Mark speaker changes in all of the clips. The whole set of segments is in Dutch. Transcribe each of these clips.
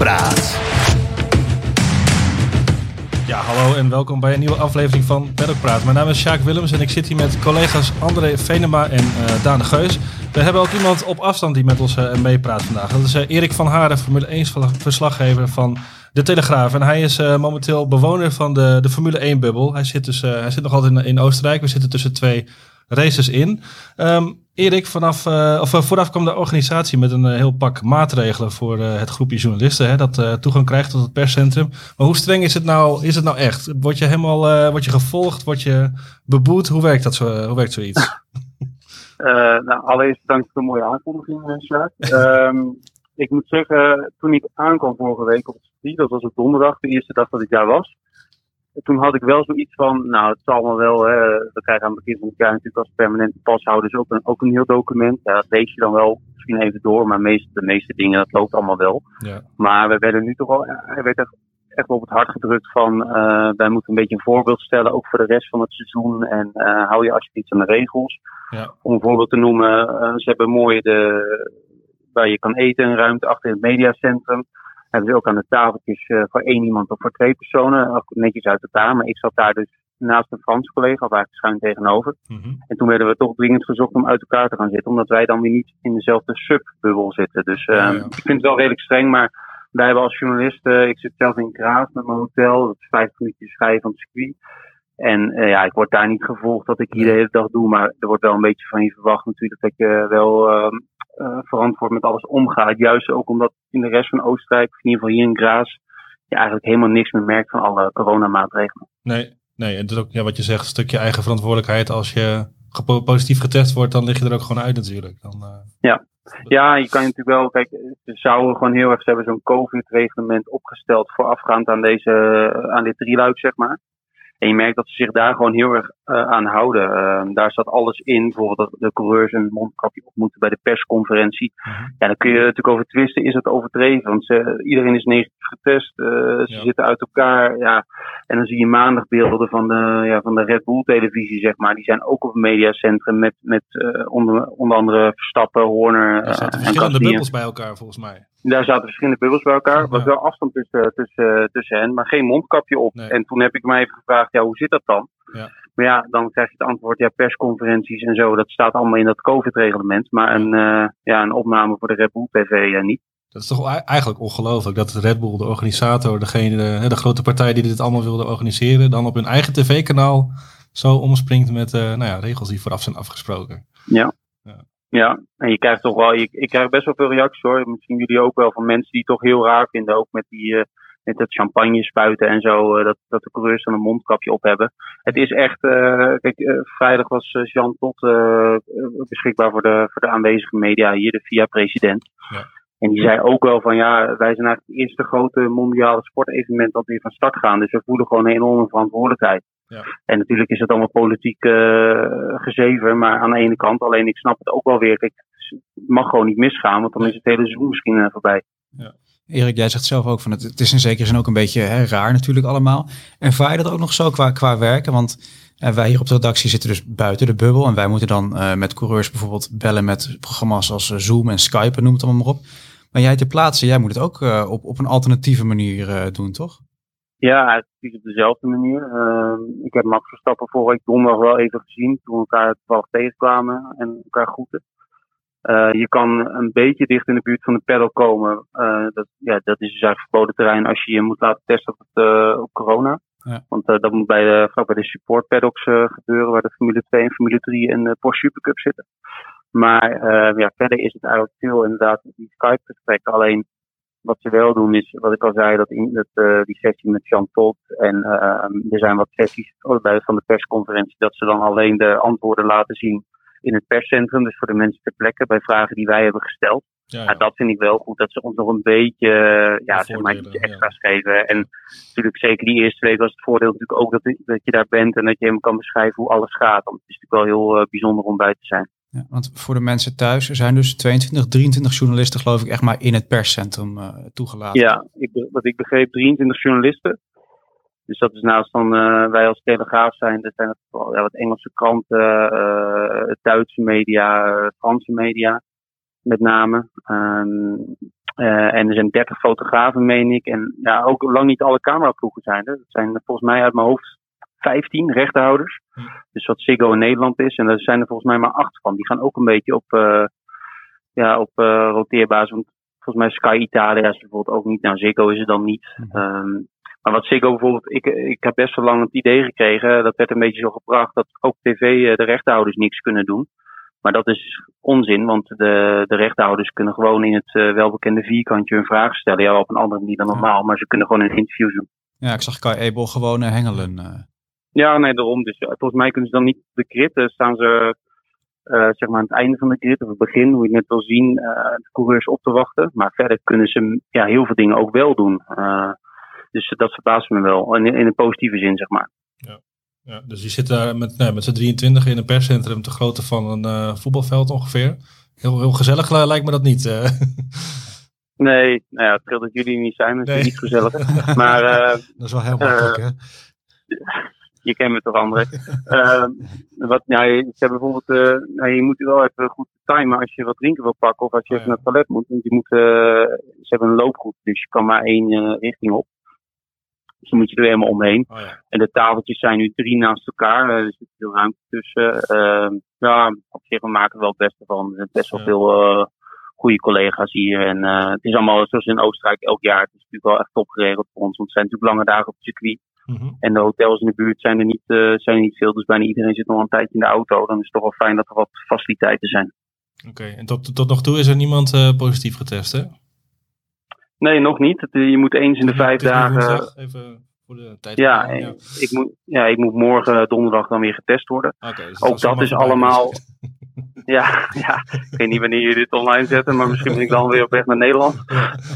Speaker 1: Peddelpraat.
Speaker 2: Ja, hallo en welkom bij een nieuwe aflevering van Peddelpraat. Mijn naam is Sjaak Willems en ik zit hier met collega's André Venema en uh, Daan Geus. We hebben ook iemand op afstand die met ons uh, meepraat vandaag. Dat is uh, Erik van Haren, Formule 1 verslaggever van De Telegraaf. En hij is momenteel bewoner van de, de Formule 1-bubbel. Hij, zit dus, hij zit nog altijd in, in Oostenrijk. We zitten tussen twee races in. Um, Erik, vanaf, uh, of, uh, vooraf kwam de organisatie met een uh, heel pak maatregelen voor het groepje journalisten hè, dat toegang krijgt tot het perscentrum. Maar hoe streng is het nou, is het nou echt? Word je helemaal word je gevolgd? Word je beboet? Hoe werkt, dat zo, hoe werkt zoiets?
Speaker 3: nou, allereerst dank voor de mooie aankondiging, Sjaak. um, ik moet zeggen, toen ik aankwam vorige week op het circuit, dat was op donderdag, de eerste dag dat ik daar was toen had ik wel zoiets van, nou, het zal wel, hè, we krijgen aan het begin van het jaar natuurlijk als permanente pashouders ook een, ook een heel document. Ja, dat lees je dan wel misschien even door, maar meest, de meeste dingen, dat loopt allemaal wel. Ja. Maar we werden nu toch wel, hij werd echt, echt op het hart gedrukt van, uh, wij moeten een beetje een voorbeeld stellen, ook voor de rest van het seizoen. En uh, hou je alsjeblieft aan de regels. Ja. Om een voorbeeld te noemen, uh, ze hebben mooi de, waar je kan eten, een ruimte achter het mediacentrum hebben ze ook aan de tafeltjes uh, voor één iemand of voor twee personen. Netjes uit elkaar. Maar ik zat daar dus naast een Frans collega, of eigenlijk schuin tegenover. Mm -hmm. En toen werden we toch dringend gezocht om uit elkaar te gaan zitten. Omdat wij dan weer niet in dezelfde subbubbel zitten. Dus uh, ja, ja. ik vind het wel redelijk streng. Maar wij hebben als journalisten, ik zit zelf in Kraas met mijn hotel. Dat is vijf minuutjes rijden van het circuit. En uh, ja, ik word daar niet gevolgd dat ik hier de hele dag doe. Maar er wordt wel een beetje van je verwacht natuurlijk dat je wel uh, verantwoord met alles omgaat. Juist ook omdat in de rest van Oostenrijk, in ieder geval hier in Graas, je eigenlijk helemaal niks meer merkt van alle coronamaatregelen.
Speaker 2: Nee, nee, en dat is ook ja, wat je zegt, een stukje eigen verantwoordelijkheid. Als je positief getest wordt, dan lig je er ook gewoon uit natuurlijk. Dan, uh...
Speaker 3: Ja. Ja, je kan natuurlijk wel, kijk, ze zouden gewoon heel erg, ze hebben zo'n COVID-reglement opgesteld voorafgaand aan deze, aan dit drieluik, zeg maar. En je merkt dat ze zich daar gewoon heel erg aan houden. Uh, daar staat alles in. Bijvoorbeeld dat de coureurs een mondkapje op moeten bij de persconferentie. -huh. Ja, dan kun je natuurlijk over twisten. Is het overdreven? Want ze, iedereen is negatief getest. Uh, ze ja. zitten uit elkaar. Ja. En dan zie je maandag beelden van de, ja, van de Red Bull televisie, zeg maar. Die zijn ook op het mediacentrum met, met onder, onder andere Verstappen, Horner.
Speaker 2: Er zaten verschillende bubbels bij elkaar, volgens mij.
Speaker 3: Daar zaten verschillende bubbels bij elkaar. Er was wel afstand tussen, tussen, tussen hen, maar geen mondkapje op. Nee. En toen heb ik mij even gevraagd, ja, hoe zit dat dan? Ja. Maar ja, dan krijg je het antwoord, ja, persconferenties en zo, dat staat allemaal in dat COVID-reglement. Maar een, uh, ja, een opname voor de Red Bull TV ja, niet.
Speaker 2: Dat is toch eigenlijk ongelooflijk dat de Red Bull, de organisator, degene, de grote partij die dit allemaal wilde organiseren, dan op hun eigen tv-kanaal zo omspringt met uh, nou ja, regels die vooraf zijn afgesproken.
Speaker 3: Ja. ja. Ja, en je krijgt toch wel, je, ik krijg best wel veel reacties hoor. Misschien jullie ook wel van mensen die het toch heel raar vinden, ook met die, uh, met dat champagne spuiten en zo, uh, dat, dat de coureurs dan een mondkapje op hebben. Het is echt, uh, kijk, vrijdag was Jean Tot beschikbaar voor de, voor de aanwezige media hier, de VIA-president. Ja. En die zei ook wel van ja, wij zijn eigenlijk het eerste grote mondiale sportevenement dat weer van start gaan. Dus we voelen gewoon een enorme verantwoordelijkheid. Ja. En natuurlijk is het allemaal politiek gezeven, maar aan de ene kant, alleen ik snap het ook wel weer. Kijk, het mag gewoon niet misgaan, want dan is het hele seizoen misschien voorbij.
Speaker 4: Ja. Erik, jij zegt zelf ook van het, het is in zekere zin ook een beetje hè, raar natuurlijk allemaal. Ervaar je dat ook nog zo qua, qua werken? Want uh, wij hier op de redactie zitten dus buiten de bubbel en wij moeten dan uh, met coureurs bijvoorbeeld bellen met programma's als Zoom en Skype, noem het allemaal maar op. Maar jij ter plaatse, jij moet het ook op, op een alternatieve manier doen, toch?
Speaker 3: Ja, precies op dezelfde manier. Ik heb Max Verstappen vorige week donderdag wel even gezien toen we elkaar toevallig tegenkwamen en elkaar groeten. Uh, je kan een beetje dicht in de buurt van de pedal komen. Uh, dat, ja, dat is dus eigenlijk verboden terrein als je je moet laten testen op, het, uh, op corona. Ja. Want dat moet bij de, bij de support paddocks gebeuren, waar de Formule 2 en Formule 3 en de Porsche Supercup zitten. Maar ja, verder is het eigenlijk veel inderdaad die Skype-gesprekken. Alleen wat ze wel doen is, wat ik al zei, dat, in, dat die sessie met Jean Todt en er zijn wat sessies bij van de persconferentie, dat ze dan alleen de antwoorden laten zien in het perscentrum, dus voor de mensen ter plekke, bij vragen die wij hebben gesteld. Ja, ja. dat vind ik wel goed, dat ze ons nog een beetje, ja, zeg maar, iets extra's ja. geven. En natuurlijk zeker die eerste week was het voordeel natuurlijk ook dat, dat je daar bent en dat je hem kan beschrijven hoe alles gaat. Want het is natuurlijk wel heel uh, bijzonder om bij te zijn.
Speaker 4: Ja, want voor de mensen thuis, er zijn dus 22, 23 journalisten geloof ik echt maar in het perscentrum uh, toegelaten.
Speaker 3: Ja, ik, wat ik begreep 23 journalisten. Dus dat is naast dan uh, wij als Telegraaf zijn, er zijn het ja, wat Engelse kranten, uh, Duitse media, Franse media met name. Um, en er zijn 30 fotografen, meen ik. En ja, ook lang niet alle cameraploegen zijn er. Dat zijn volgens mij uit mijn hoofd 15 rechterhouders.
Speaker 2: Hm.
Speaker 3: Dus wat Ziggo in Nederland is. En daar zijn er volgens mij maar acht van. Die gaan ook een beetje op, uh, ja, op uh, roteerbasis. Want volgens mij Sky Italia is bijvoorbeeld ook niet. Nou, Ziggo is het dan niet. Um, maar wat Ziggo bijvoorbeeld, ik, ik heb best wel lang het idee gekregen, dat werd een beetje zo gebracht, dat ook tv eh, de rechterhouders niks kunnen doen. Maar dat is onzin, want de, de rechterhouders kunnen gewoon in het uh, welbekende vierkantje hun vraag stellen. Ja, op een andere manier dan normaal, maar ze kunnen gewoon een interview doen.
Speaker 4: Ja, ik zag Kai Ebel gewoon uh, hengelen. Uh.
Speaker 3: Ja, nee, daarom. Dus volgens mij kunnen ze dan niet op de grid. staan ze zeg maar aan het einde van de grid, of het begin, hoe je net wil zien, de coureurs op te wachten. Maar verder kunnen ze ja, heel veel dingen ook wel doen. Dus dat verbaast me wel, in, in een positieve zin, zeg maar.
Speaker 2: Ja. Ja, dus je zit daar met, nou, met z'n 23 in een perscentrum te grootte van een uh, voetbalveld ongeveer. Heel, heel gezellig lijkt me dat niet. Uh.
Speaker 3: Nee, nou ja, het scheelt dat jullie niet zijn, dat is nee. niet gezellig. maar, uh,
Speaker 1: dat is wel heel makkelijk, hè?
Speaker 3: Je kent me toch, André. wat, nou, je, ze bijvoorbeeld, nou, je moet wel even goed timen als je wat drinken wil pakken of als je
Speaker 2: Oh,
Speaker 3: even naar het toilet moet. Want je moet, ze hebben een loopgroep, dus je kan maar één richting op. Dus dan moet je er helemaal omheen.
Speaker 2: Oh, ja.
Speaker 3: En de tafeltjes zijn nu drie naast elkaar. Uh, er zit veel ruimte tussen. Uh, ja, op zich, we maken er wel het beste van. Er zijn best wel
Speaker 2: Ja.
Speaker 3: veel uh, goede collega's hier. En uh, het is allemaal zoals in Oostenrijk elk jaar. Het is natuurlijk wel echt top geregeld voor ons. Want het zijn natuurlijk lange dagen op het circuit.
Speaker 2: Mhm.
Speaker 3: En de hotels in de buurt zijn er niet, zijn er niet veel. Dus bijna iedereen zit nog een tijdje in de auto. Dan is het toch wel fijn dat er wat faciliteiten zijn.
Speaker 2: Oké, en tot, tot nog toe is er niemand positief getest, hè?
Speaker 3: Nee, nog niet. Je moet eens in de vijf dagen...
Speaker 2: Even voor de tijd.
Speaker 3: Ja,
Speaker 2: ja.
Speaker 3: Ik, moet, ja, ik moet morgen donderdag dan weer getest worden.
Speaker 2: Oké, dus
Speaker 3: Ook dat is
Speaker 2: voorbij
Speaker 3: allemaal-. Ja, ja, ik weet niet wanneer jullie dit online zetten, maar misschien ben ik dan weer op weg naar Nederland.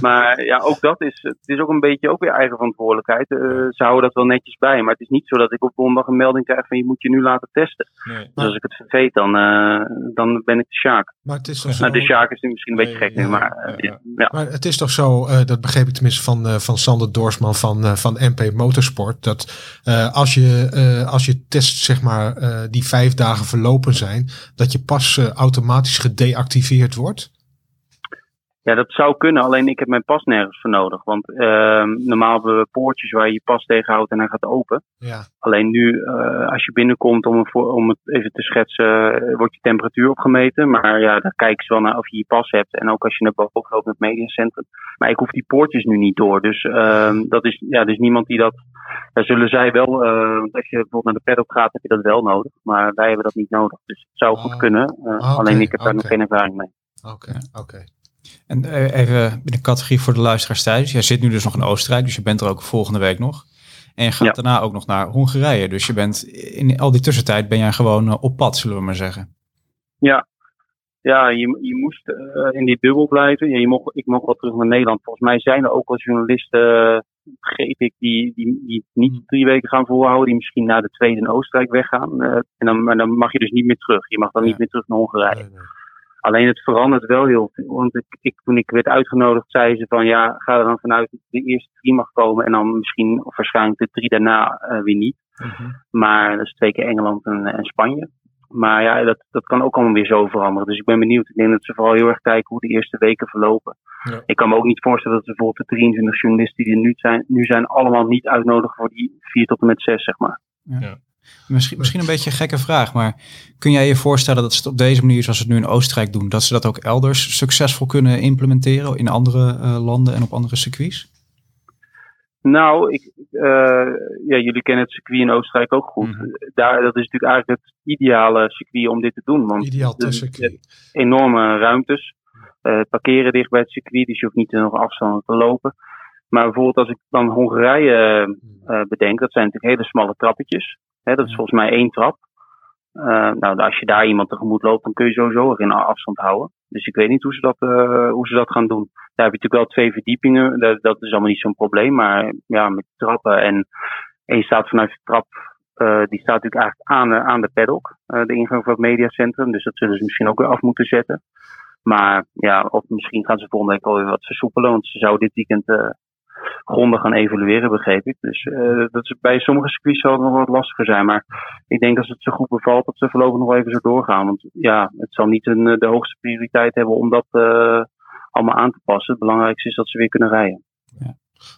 Speaker 3: Maar ja, ook dat is, het is ook een beetje ook weer eigen verantwoordelijkheid. Uh, ze houden dat wel netjes bij, maar het is niet zo dat ik op donderdag een melding krijg van je moet je nu laten testen.
Speaker 2: Nee.
Speaker 3: Dus als ik het vergeet, dan, uh, dan ben ik de Sjaak.
Speaker 1: Maar het is toch
Speaker 2: Ja.
Speaker 1: zo...
Speaker 3: Nou, de Sjaak is nu misschien een beetje
Speaker 2: Nee,
Speaker 3: gek nu,
Speaker 2: ja,
Speaker 3: maar
Speaker 2: ja,
Speaker 3: uh,
Speaker 2: ja.
Speaker 3: ja.
Speaker 1: Maar het is toch zo, uh, dat begreep ik tenminste van, uh, van Sander Doorsman van, uh, van MP Dat uh, als, je, uh, als je test, zeg maar, uh, die vijf dagen verlopen zijn, dat je pas automatisch gedeactiveerd wordt?
Speaker 3: Ja, dat zou kunnen, alleen ik heb mijn pas nergens voor nodig. Want uh, normaal hebben we poortjes waar je je pas tegenhoudt en hij gaat open.
Speaker 1: Ja.
Speaker 3: Alleen nu, uh, als je binnenkomt om, om het even te schetsen, wordt je temperatuur opgemeten. Maar ja, daar kijken ze wel naar of je je pas hebt. En ook als je naar boven loopt met het mediacentrum. Maar ik hoef die poortjes nu niet door. Dus uh, dat is, ja, er is niemand die dat... Daar zullen zij wel, uh, als je bijvoorbeeld naar de paddock gaat, heb je dat wel nodig. Maar wij hebben dat niet nodig. Dus het zou goed
Speaker 1: Oh.
Speaker 3: kunnen. Uh,
Speaker 1: Oké,
Speaker 3: alleen ik heb daar nog geen ervaring mee.
Speaker 1: Oké, oké.
Speaker 4: En eh, even in de categorie voor de luisteraars thuis. Jij zit nu dus nog in Oostenrijk, dus je bent er ook volgende week nog. En je gaat
Speaker 3: Ja.
Speaker 4: daarna ook nog naar Hongarije. Dus je bent in al die tussentijd ben jij gewoon eh, op pad, zullen we maar zeggen.
Speaker 3: Ja, je, je moest uh, in die bubbel blijven. Ja, je mocht, ik mocht wel terug naar Nederland. Volgens mij zijn er ook wel journalisten, begreep ik, die, die, die niet drie weken gaan volhouden. Die misschien naar de tweede in Oostenrijk weggaan. Uh, en dan, maar dan mag je dus niet meer terug. Je mag dan
Speaker 4: Ja.
Speaker 3: niet meer terug naar Hongarije.
Speaker 1: Nee, nee.
Speaker 3: Alleen het verandert wel heel veel. Want ik, ik, toen ik werd uitgenodigd, zei ze van ja, ga er dan vanuit dat de eerste drie mag komen. En dan misschien of waarschijnlijk de drie daarna uh, weer niet.
Speaker 4: Mhm.
Speaker 3: Maar dat is twee keer Engeland en, en Spanje. Maar ja, dat, dat kan ook allemaal weer zo veranderen. Dus ik ben benieuwd. Ik denk dat ze vooral heel erg kijken hoe de eerste weken verlopen.
Speaker 2: Ja.
Speaker 3: Ik kan me ook niet voorstellen dat ze bijvoorbeeld de 23 journalisten die er nu zijn, nu zijn allemaal niet uitnodigen voor die 4 tot en met 6, zeg maar.
Speaker 4: Misschien, misschien een beetje een gekke vraag, maar kun jij je voorstellen dat ze het op deze manier, zoals ze het nu in Oostenrijk doen, dat ze dat ook elders succesvol kunnen implementeren in andere uh, landen en op andere circuits?
Speaker 3: Nou, ik, uh, ja, jullie kennen het circuit in Oostenrijk ook goed.
Speaker 4: Mhm.
Speaker 3: Daar, dat is natuurlijk eigenlijk het ideale circuit om dit te doen. Want
Speaker 1: Ideaal
Speaker 3: de-
Speaker 1: tussencircuit.
Speaker 3: enorme ruimtes. Uh, parkeren dicht bij het circuit, dus je hoeft niet nog afstanden te lopen. Maar bijvoorbeeld als ik dan Hongarije uh, bedenk, dat zijn natuurlijk hele smalle trappetjes. Hè, dat is volgens mij één trap. Uh, nou, als je daar iemand tegemoet loopt, dan kun je sowieso geen afstand houden. Dus ik weet niet hoe ze dat, uh, hoe ze dat gaan doen. Daar heb je natuurlijk wel twee verdiepingen. Dat, dat is allemaal niet zo'n probleem. Maar ja, met trappen en, en je staat vanuit de trap. Uh, die staat natuurlijk eigenlijk aan, de- aan de paddock. de ingang van het mediacentrum. Dus dat zullen ze misschien ook weer af moeten zetten. Maar ja, of misschien gaan ze volgende week alweer wat versoepelen. Want ze zouden dit weekend grondig gaan evalueren, begreep ik. Dus uh, dat is, bij sommige circuits zal het nog wat lastiger zijn. Maar ik denk als het zo goed bevalt, dat ze voorlopig nog even zo doorgaan. Want ja, het zal niet een, eh, de hoogste prioriteit hebben om dat, uh, allemaal aan te passen. Het belangrijkste is dat ze weer kunnen rijden.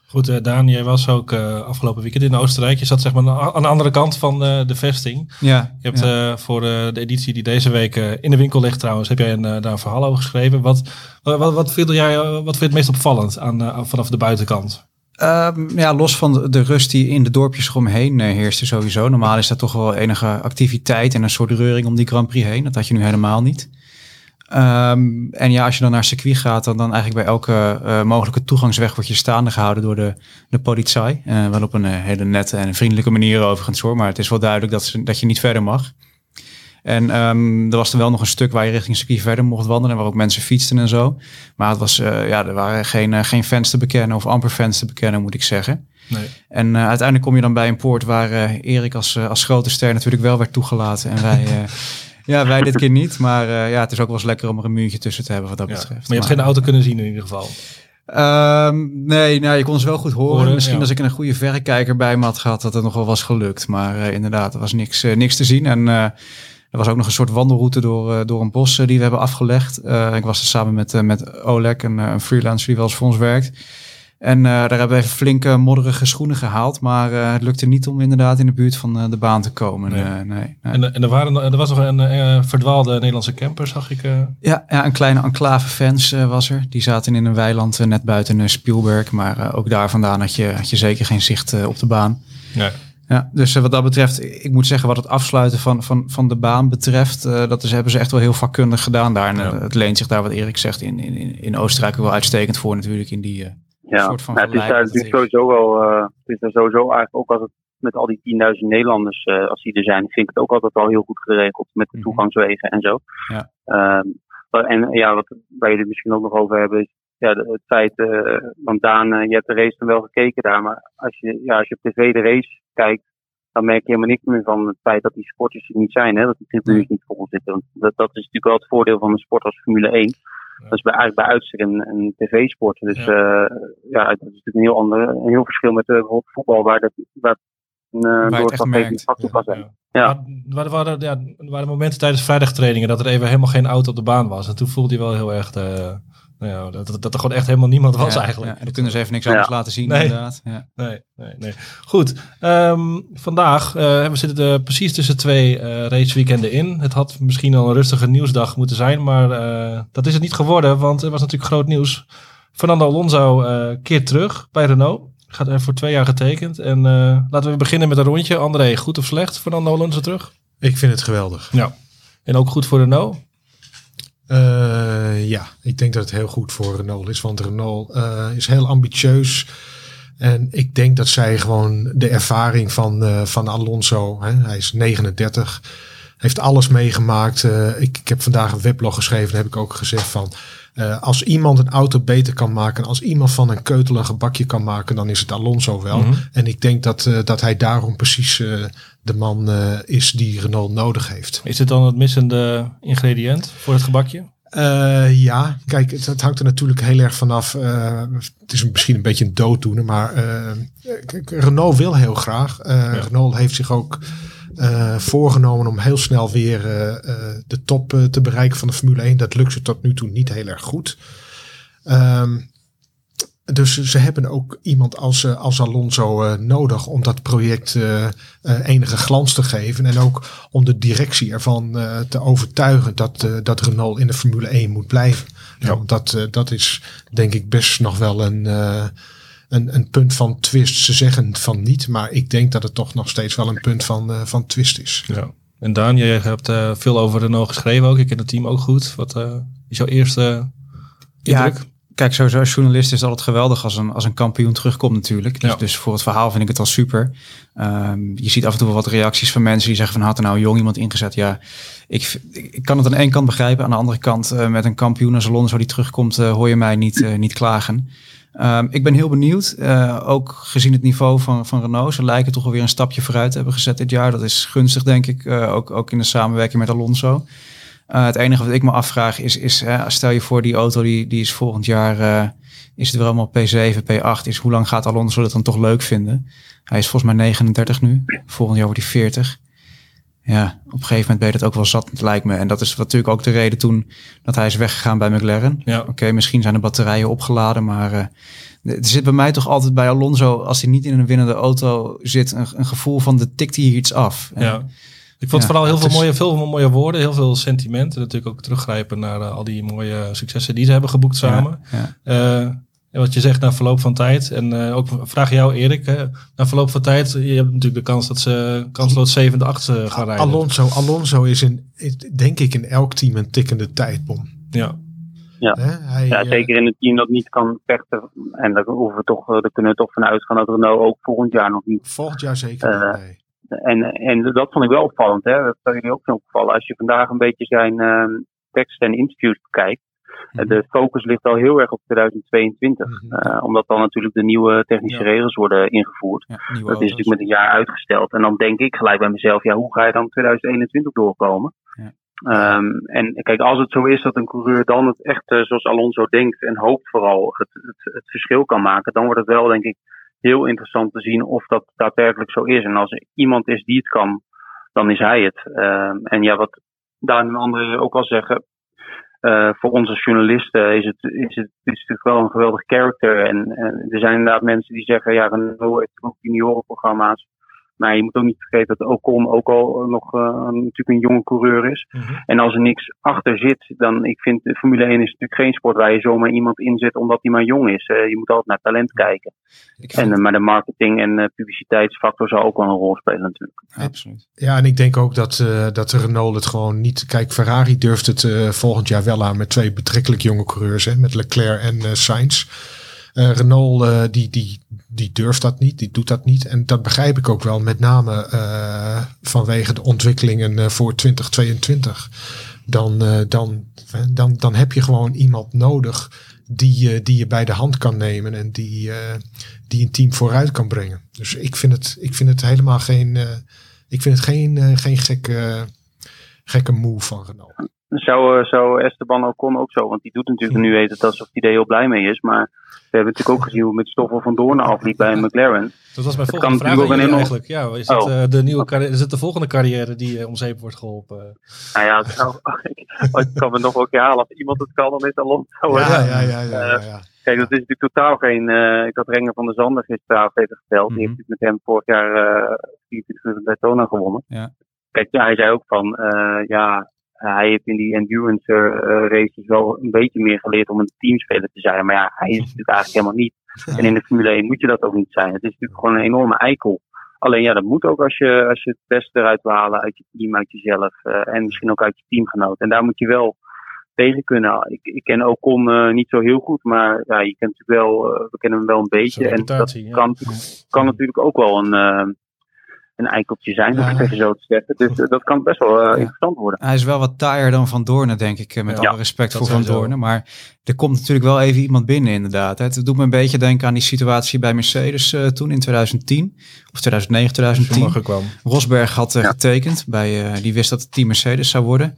Speaker 2: Goed, uh, Daan, jij was ook uh, afgelopen weekend in Oostenrijk. Je zat zeg maar aan de andere kant van uh, de vesting.
Speaker 4: Ja.
Speaker 2: Je hebt ja. voor de editie die deze week in de winkel ligt trouwens, heb jij een, daar een verhaal over geschreven. Wat, wat, wat, vind jij, wat vind je het meest opvallend aan, vanaf de buitenkant?
Speaker 4: Um, ja, los van de, de rust die in de dorpjes eromheen heerste sowieso. Normaal is dat toch wel enige activiteit en een soort reuring om die Grand Prix heen. Dat had je nu helemaal niet. Um, en ja, als je dan naar circuit gaat, dan, dan eigenlijk bij elke uh, mogelijke toegangsweg word je staande gehouden door de, de politie. Uh, wel op een uh, hele nette en vriendelijke manier overigens hoor, maar het is wel duidelijk dat, ze, dat je niet verder mag. En um, er was er wel nog een stuk waar je richting circuit verder mocht wandelen, waar ook mensen fietsten en zo. Maar het was, ja, er waren geen, geen fans te bekennen of amper fans te bekennen, moet ik zeggen.
Speaker 2: Nee.
Speaker 4: En uiteindelijk kom je dan bij een poort waar Erik als, als grote ster natuurlijk wel werd toegelaten en wij... Ja, wij dit keer niet. Maar uh, ja, het is ook wel eens lekker om er een muurtje tussen te hebben wat dat
Speaker 2: ja,
Speaker 4: betreft.
Speaker 2: Maar je hebt geen auto kunnen zien in ieder geval.
Speaker 4: Um, nee, nou, je kon ze wel goed horen.
Speaker 2: Horen,
Speaker 4: Misschien
Speaker 2: ja.
Speaker 4: als ik een goede verrekijker bij me had gehad, dat het nog wel was gelukt. Maar uh, inderdaad, er was niks, uh, niks te zien. En uh, er was ook nog een soort wandelroute door, door een bos die we hebben afgelegd. ik was er samen met, met Oleg, een, een freelancer die wel eens voor ons werkt. En uh, daar hebben we even flinke modderige schoenen gehaald. Maar uh, het lukte niet om inderdaad in de buurt van uh, de baan te komen.
Speaker 2: Nee.
Speaker 4: nee, nee.
Speaker 2: En, en er, waren, er was nog een verdwaalde Nederlandse camper, zag ik.
Speaker 4: Ja, ja, een kleine enclave fans was er. Die zaten in een weiland net buiten Spielberg. Maar ook daar vandaan had je, had je zeker geen zicht op de baan.
Speaker 2: Nee.
Speaker 4: Ja, dus wat dat betreft, ik moet zeggen wat het afsluiten van, van, van de baan betreft, dat is, hebben ze echt wel heel vakkundig gedaan daar. En
Speaker 2: Ja.
Speaker 4: het leent zich daar, wat Erik zegt, in, in, in Oostenrijk ook wel uitstekend voor natuurlijk in die...
Speaker 3: Ja,
Speaker 4: soort van
Speaker 3: het is daar natuurlijk sowieso wel, uh, het is daar sowieso eigenlijk ook als het met al die 10.000 Nederlanders, uh, als die er zijn, vind ik het ook altijd al heel goed geregeld met de
Speaker 4: Mhm.
Speaker 3: toegangswegen en zo.
Speaker 4: Ja.
Speaker 3: Um, en ja, wat wij er misschien ook nog over hebben is, ja, het feit, uh, want Daan, je hebt de race dan wel gekeken daar, maar als je, ja, als je op tv de race kijkt, dan merk je helemaal niks meer van het feit dat die sporters er niet zijn, hè, dat die tribunes niet vol zitten. Want dat, dat is natuurlijk wel het voordeel van een sport als Formule 1. Dat is bij, eigenlijk bij uitstek een, een tv-sport. Dus
Speaker 2: Ja.
Speaker 3: ja. ja, dat is natuurlijk een heel ander, een heel verschil met uh, bijvoorbeeld voetbal, waar dat waar een uh,
Speaker 4: merkt.
Speaker 3: factor kan zijn.
Speaker 2: Ja.
Speaker 3: Ja.
Speaker 2: Maar er waren, ja, er waren momenten tijdens vrijdagtrainingen dat er even helemaal geen auto op de baan was. En toen voelde je wel heel erg de, nou ja, dat, dat, er gewoon echt helemaal niemand was
Speaker 4: Ja,
Speaker 2: eigenlijk.
Speaker 4: Ja, en dan kunnen ze even niks anders laten zien
Speaker 2: Nee.
Speaker 4: inderdaad. Ja.
Speaker 2: Nee, nee, nee. Goed. ehm, vandaag, eh, we zitten er precies tussen twee eh raceweekenden in. Het had misschien al een rustige nieuwsdag moeten zijn, maar eh, dat is het niet geworden, want er was natuurlijk groot nieuws. Fernando Alonso eh keert terug bij Renault. Gaat er voor twee jaar getekend. En eh, laten we beginnen met een rondje. André, goed of slecht? Fernando Alonso terug?
Speaker 1: Ik vind het geweldig.
Speaker 2: Ja. En ook goed voor Renault?
Speaker 1: Uh, ja, ik denk dat het heel goed voor Renault is. Want Renault uh, is heel ambitieus. En ik denk dat zij gewoon de ervaring van, uh, van Alonso, hè, hij is 39, heeft alles meegemaakt. Ik, ik heb vandaag een weblog geschreven, daar heb ik ook gezegd van, uh, als iemand een auto beter kan maken, als iemand van een keutel een gebakje kan maken, dan is het Alonso wel.
Speaker 2: Mhm.
Speaker 1: En ik denk dat, uh, dat hij daarom precies uh, de man is die Renault nodig heeft.
Speaker 2: Is dit dan het missende ingrediënt voor het gebakje?
Speaker 1: Uh, ja, kijk, het, het, hangt er natuurlijk heel erg vanaf. Uh, het is misschien een beetje een dooddoener, maar uh, kijk, Renault wil heel graag. Ja. Renault heeft zich ook voorgenomen om heel snel weer de top te bereiken van de Formule 1. Dat lukt ze tot nu toe niet heel erg goed. Um, dus ze hebben ook iemand als, als Alonso nodig om dat project enige glans te geven. En ook om de directie ervan te overtuigen dat, dat Renault in de Formule 1 moet blijven.
Speaker 2: Ja.
Speaker 1: Ja, dat, dat is denk ik best nog wel een, een, een punt van twist. Ze zeggen van niet, maar ik denk dat het toch nog steeds wel een punt van, van twist is.
Speaker 2: Ja. En Daan, jij hebt veel over Renault geschreven ook. Ik ken het team ook goed. Wat is jouw eerste indruk?
Speaker 4: Ja, Kijk, sowieso als journalist is het altijd geweldig als een, als een kampioen terugkomt natuurlijk. Dus,
Speaker 2: Ja.
Speaker 4: dus voor het verhaal vind ik het al super. Um, je ziet af en toe wel wat reacties van mensen die zeggen van had er nou jong iemand ingezet. Ja, ik, ik kan het aan de ene kant begrijpen. Aan de andere kant uh, met een kampioen als Alonso die terugkomt uh, hoor je mij niet, uh, niet klagen. Um, ik ben heel benieuwd, uh, ook gezien het niveau van, van Renault. Ze lijken toch alweer een stapje vooruit te hebben gezet dit jaar. Dat is gunstig denk ik, uh, ook, ook in de samenwerking met Alonso. Uh, het enige wat ik me afvraag is, is stel je voor die auto die, die is volgend jaar, is het weer allemaal P7, P8, is hoe lang gaat Alonso dat dan toch leuk vinden? Hij is volgens mij 39 nu, volgend jaar wordt hij 40. Ja, op een gegeven moment ben je dat ook wel zat, lijkt me. En dat is natuurlijk ook de reden toen dat hij is weggegaan bij McLaren.
Speaker 2: Ja.
Speaker 4: Oké, misschien zijn de batterijen opgeladen, maar uh, er zit bij mij toch altijd bij Alonso, als hij niet in een winnende auto zit, een, een gevoel van de tikt hier iets af.
Speaker 2: En, ja. Ik vond
Speaker 4: Ja,
Speaker 2: vooral heel
Speaker 4: het
Speaker 2: veel,
Speaker 4: is-
Speaker 2: mooie, veel mooie woorden, heel veel sentimenten. Natuurlijk ook teruggrijpen naar eh, al die mooie successen die ze hebben geboekt samen.
Speaker 4: Ja,
Speaker 2: Eh, en wat je zegt na verloop van tijd. En eh, ook vraag jou Erik. Hè, na verloop van tijd. Je hebt natuurlijk de kans dat ze kansloos zevende, achtste gaan rijden.
Speaker 1: Alonso, Alonso is, in, is denk ik in elk team een tikkende tijdbom.
Speaker 2: Ja.
Speaker 1: Hè? Hij,
Speaker 3: Ja,
Speaker 1: eh,
Speaker 3: zeker in een team dat niet kan vechten. En daar, hoeven we toch, eh, daar kunnen we toch van uitgaan dat Renault ook volgend jaar nog niet.
Speaker 1: Volgend jaar zeker niet, nee.
Speaker 3: En, en dat vond ik wel opvallend. Hè? Dat zou jullie ook zijn opgevallen. Als je vandaag een beetje zijn ehm teksten en interviews bekijkt. Eh, De focus ligt al heel erg op 2022.
Speaker 1: Mhm.
Speaker 3: Eh, omdat dan natuurlijk de nieuwe technische
Speaker 2: Ja.
Speaker 3: regels worden ingevoerd.
Speaker 4: ja,
Speaker 3: Dat is
Speaker 4: auto's.
Speaker 3: natuurlijk met een jaar uitgesteld. En dan denk ik gelijk bij mezelf, ja, hoe ga je dan 2021 doorkomen?
Speaker 4: Ja.
Speaker 3: Ehm, en kijk, als het zo is dat een coureur dan het echt, eh, zoals Alonso denkt en hoopt vooral, het, het, het verschil kan maken, dan wordt het wel, denk ik, heel interessant te zien of dat daadwerkelijk zo is. En als er iemand is die het kan, dan is hij het. Ehm, en ja, wat Daan en anderen ook al zeggen, eh, voor als journalisten is het, is het is natuurlijk wel een geweldig character. En, en er zijn inderdaad mensen die zeggen, ja, Renault heeft ook juniorenprogramma's. Maar je moet ook niet vergeten dat Ocon ook al nog eh, een- natuurlijk een jonge coureur is.
Speaker 2: Mhm.
Speaker 3: En als er niks achter zit, dan ik vind de Formule 1 is natuurlijk geen sport waar je zomaar iemand inzet omdat hij maar jong is. Eh, je moet altijd naar talent kijken. En, eh, maar de marketing en eh, publiciteitsfactor zal ook wel een rol spelen natuurlijk.
Speaker 4: absoluut.
Speaker 1: Ja, en ik denk ook dat, eh dat Renault het gewoon niet... Kijk, Ferrari durft het eh, volgend jaar wel aan met twee betrekkelijk jonge coureurs. Hè, met Leclerc en eh Sainz. Eh, Renault, eh, die, die, die durft dat niet, die doet dat niet. En dat begrijp ik ook wel, met name eh, vanwege de ontwikkelingen eh, voor 2022. Dan, eh, dan, dan, dan heb je gewoon iemand nodig die, eh, die je bij de hand kan nemen en die, die een team vooruit kan brengen. Dus ik vind het, ik vind het helemaal geen, ik vind het geen, geen gekke, gekke move van Renault.
Speaker 3: Zou, zou Esteban Ocon ook zo, want die doet natuurlijk nu heet het alsof hij er heel blij mee is. Maar we hebben natuurlijk ook gezien hoe met Stoffel van Doorn afliep bij McLaren.
Speaker 2: Dat was mijn volgende vraag
Speaker 3: ook
Speaker 2: eigenlijk. Ja, is het,
Speaker 3: Oh.
Speaker 2: eh, de nieuwe carrière, is het de volgende carrière die eh, om zeep wordt geholpen?
Speaker 3: Nou ja, het ik, kan me nog wel een keer halen. Als iemand het kan, dan is het Alonso.
Speaker 1: Ja, ja, ja, ja, ja, ja.
Speaker 3: Kijk, dat is natuurlijk totaal geen. eh, ik had Renger van der Zanden gisteravond even geteld. Die
Speaker 4: Mhm.
Speaker 3: heeft natuurlijk met hem vorig jaar eh 24 uur Daytona gewonnen.
Speaker 4: Ja.
Speaker 3: Kijk, hij zei ook van. eh, ja, hij heeft in die endurance eh, races wel een beetje meer geleerd om een teamspeler te zijn. Maar ja, hij is het eigenlijk helemaal niet. En in de Formule 1 moet je dat ook niet zijn. Het is natuurlijk gewoon een enorme eikel. Alleen ja, dat moet ook als je, als je het beste eruit wil halen uit je team, uit jezelf. eh, en misschien ook uit je teamgenoot. En daar moet je wel tegen kunnen. Ik, ik ken Ocon eh niet zo heel goed, maar ja, je kent natuurlijk wel, eh, we kennen hem wel een beetje. En dat
Speaker 2: ja.
Speaker 3: kan, kan natuurlijk ook wel een, eh, een eikeltje zijn, om het even zo te zeggen. Dus eh, dat kan best wel eh, interessant worden.
Speaker 4: Hij is wel wat taaier dan Van Doornen, denk ik. eh, Met
Speaker 2: Ja,
Speaker 4: alle respect voor Van. Doornen. Maar er komt natuurlijk wel even iemand binnen, inderdaad. Het doet me een beetje denken aan die situatie bij Mercedes eh, toen in 2010. Of 2009, 2010.
Speaker 2: Schumacher kwam.
Speaker 4: Rosberg had
Speaker 3: Ja.
Speaker 4: getekend. Bij, eh, die wist dat het team Mercedes zou worden.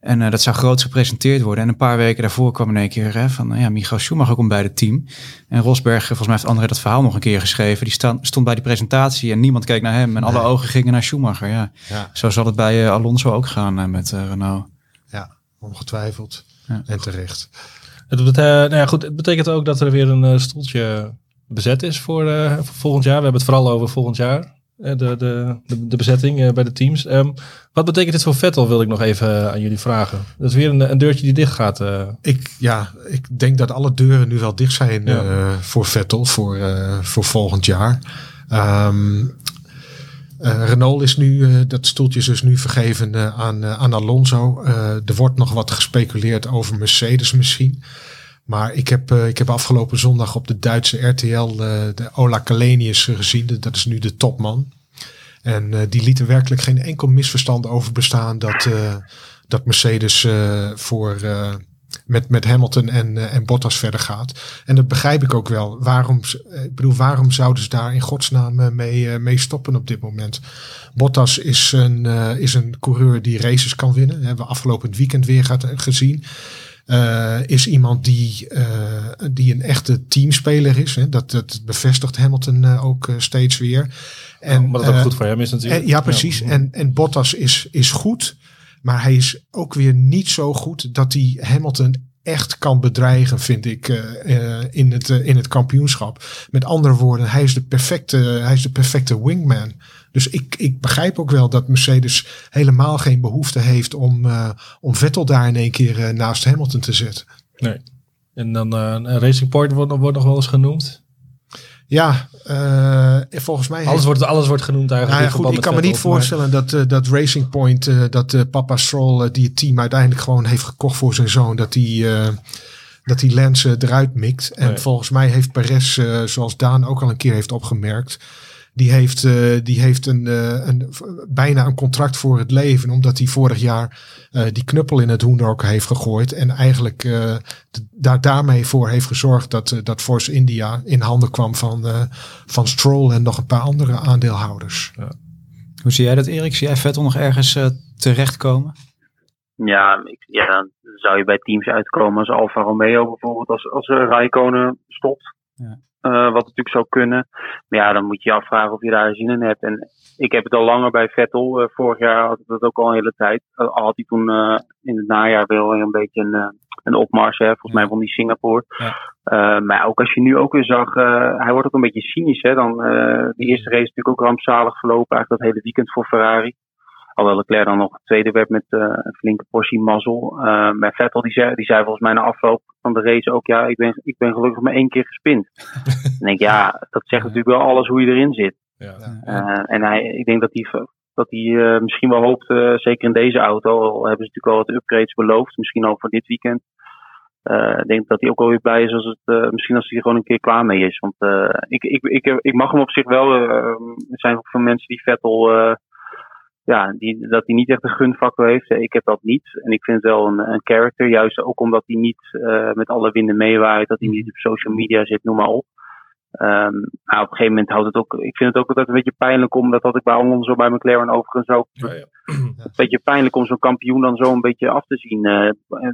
Speaker 4: En eh, dat zou groot gepresenteerd worden. En een paar weken daarvoor kwam in één keer hè, van... nou ja, Michael Schumacher komt bij het team. En Rosberg, eh, volgens mij heeft André dat verhaal nog een keer geschreven. Die staan, stond bij die presentatie en niemand keek naar hem. En alle
Speaker 1: Nee.
Speaker 4: ogen gingen naar Schumacher, ja.
Speaker 1: Ja.
Speaker 4: Zo zal het bij eh, Alonso ook gaan eh, met eh, Renault.
Speaker 1: Ja, ongetwijfeld.
Speaker 4: Ja.
Speaker 1: En terecht.
Speaker 2: Het, bet- eh, nou ja, goed, het betekent ook dat er weer een eh, stoeltje bezet is voor, eh, voor volgend jaar. We hebben het vooral over volgend jaar. Eh, de, de, de, bezetting eh, bij de teams. Ehm, wat betekent dit voor Vettel, wil ik nog even eh, aan jullie vragen. Dat is weer een, een deurtje die dicht gaat.
Speaker 1: Ik, ja, ik denk dat alle deuren nu wel dicht zijn
Speaker 2: Ja.
Speaker 1: voor Vettel voor, voor volgend jaar. Ehm, eh, Renault is nu, dat stoeltje is dus nu vergeven aan, aan Alonso. Er wordt nog wat gespeculeerd over Mercedes misschien. Maar ik heb, eh, ik heb afgelopen zondag op de Duitse RTL eh, de Ola Kalenius gezien. Dat is nu de topman. En eh, die liet er werkelijk geen enkel misverstand over bestaan dat, dat Mercedes voor, met, met Hamilton en, en Bottas verder gaat. En dat begrijp ik ook wel. Waarom, ik bedoel, waarom zouden ze daar in godsnaam mee, mee stoppen op dit moment? Bottas is een, is een coureur die races kan winnen. Hebben we afgelopen weekend weer gehad, gezien. Uh, is iemand die, uh, die een echte teamspeler is. Hè. Dat, dat bevestigt Hamilton uh, ook steeds weer.
Speaker 2: En, maar dat ook goed voor hem is natuurlijk.
Speaker 1: ja, precies. Ja. En, en Bottas is, is goed. Maar hij is ook weer niet zo goed dat hij Hamilton echt kan bedreigen, vind ik, in, het, in het kampioenschap. Met andere woorden, hij is de perfecte, hij is de perfecte wingman. Dus ik, ik begrijp ook wel dat Mercedes helemaal geen behoefte heeft om, om Vettel daar in één keer naast Hamilton te zetten.
Speaker 2: Nee. En dan Racing Point wordt, wordt nog wel eens genoemd.
Speaker 1: Ja, uh, volgens mij.
Speaker 2: Alles, wordt, alles wordt genoemd eigenlijk.
Speaker 1: Nou ja, goed, ik kan me niet voorstellen dat, uh, dat Racing Point, uh, dat papa Stroll, die het team uiteindelijk gewoon heeft gekocht voor zijn zoon, dat die, dat die Lance eruit mikt. En nee. volgens mij heeft Perez, zoals Daan ook al een keer heeft opgemerkt, die heeft, uh, die heeft een, uh, een, bijna een contract voor het leven. Omdat hij vorig jaar uh, die knuppel in het hoendok heeft gegooid. En eigenlijk daar, daarmee voor heeft gezorgd dat, dat Force India in handen kwam van, van Stroll en nog een paar andere aandeelhouders. Ja.
Speaker 4: Hoe zie jij dat Erik? Zie jij Vettel nog ergens terechtkomen?
Speaker 3: Ja, ik, ja, dan zou je bij teams uitkomen als Alfa Romeo bijvoorbeeld. Als, als Raikkonen stopt. Ja. Uh, wat natuurlijk zou kunnen. Maar ja, dan moet je je afvragen of je daar zin in hebt. En ik heb het al langer bij Vettel. Uh, vorig jaar had ik dat ook al een hele tijd. Al had hij toen in het najaar wel een beetje een, een opmars. Hè, volgens mij van die Singapore. Ja. maar ook als je nu ook weer zag, hij wordt ook een beetje cynisch. Hè, dan, die eerste race is natuurlijk ook rampzalig verlopen. Eigenlijk dat hele weekend voor Ferrari. Alhoewel Leclerc dan nog tweede werd met uh, een flinke portie mazzel. Uh, maar Vettel die zei, die zei volgens mij na afloop van de race ook, ja, ik ben, ik ben gelukkig maar één keer gespind. en denk ja, dat zegt natuurlijk wel alles hoe je erin zit. Ja. Uh, en hij, ik denk dat hij, dat hij misschien wel hoopt, zeker in deze auto, al hebben ze natuurlijk al wat upgrades beloofd, misschien al voor dit weekend. ik denk dat hij ook wel weer blij is als het, misschien als hij er gewoon een keer klaar mee is. Want ik, ik, ik, ik mag hem op zich wel, er zijn ook veel mensen die Vettel ja, die, dat hij niet echt een gunfactor heeft. Ik heb dat niet. En ik vind het wel een, een character. Juist ook omdat hij niet uh, met alle winden meewaait. Dat hij niet op social media zit, noem maar op. Um, maar op een gegeven moment houdt het ook. Ik vind het ook altijd een beetje pijnlijk om. Dat had ik bij Alonso bij McLaren overigens ook. Ja, ja. Een beetje pijnlijk om zo'n kampioen dan zo een beetje af te zien. Uh,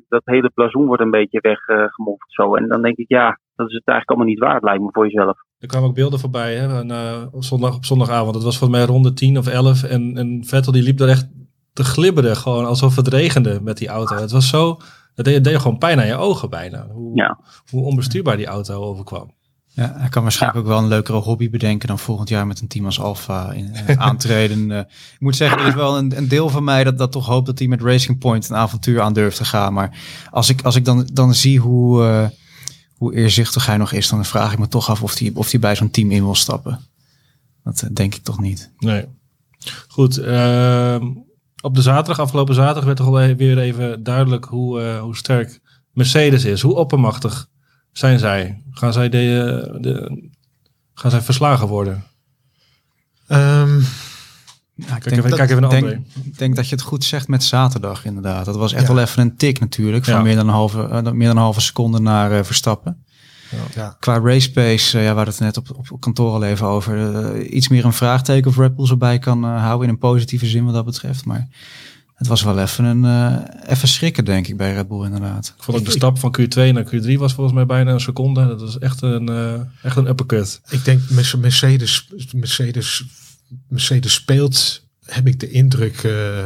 Speaker 3: dat hele blazoen wordt een beetje weggemoffeld uh, zo. En dan denk ik, ja, dat is het eigenlijk allemaal niet waard, lijkt me voor jezelf.
Speaker 2: Er kwamen ook beelden voorbij hè, en, uh, zondag, op zondagavond. Het was volgens mij ronde 10 of 11. En, en Vettel die liep er echt te glibberen. Gewoon alsof het regende met die auto. Het was zo. Het deed, deed gewoon pijn aan je ogen bijna. Hoe, ja. hoe onbestuurbaar die auto overkwam.
Speaker 4: Ja, hij kan waarschijnlijk ook wel een leukere hobby bedenken dan volgend jaar met een team als Alfa in, uh, aantreden. uh, ik moet zeggen, er is wel een, een, deel van mij dat, dat toch hoopt dat hij met Racing Point een avontuur aan durft te gaan. Maar als ik, als ik dan, dan zie hoe, uh, hoe eerzichtig hij nog is, dan vraag ik me toch af of hij of die bij zo'n team in wil stappen. Dat denk ik toch niet.
Speaker 2: Nee. Goed, ehm, op de zaterdag, afgelopen zaterdag, werd toch al weer even duidelijk hoe, hoe sterk Mercedes is. Hoe oppermachtig zijn zij? Gaan zij, de, de gaan zij verslagen worden?
Speaker 4: Um, ik kijk, denk even, dat, kijk even naar denk, Ik denk dat je het goed zegt met zaterdag inderdaad. Dat was echt ja. wel even een tik natuurlijk. Van ja. meer, dan een halve, uh, meer dan een halve seconde naar uh, Verstappen. Ja. Qua race pace, uh, ja, we hadden het net op, op kantoor al even over. iets meer een vraagteken of Red Bull erbij kan houden in een positieve zin wat dat betreft. Maar het was wel even een uh, even schrikken, denk ik, bij Red Bull inderdaad.
Speaker 2: Ik vond ook de stap van Q2 naar Q3 was volgens mij bijna een seconde. Dat was echt een, uh, echt een uppercut.
Speaker 1: Ik denk Mercedes, Mercedes, Mercedes speelt, heb ik de indruk, uh,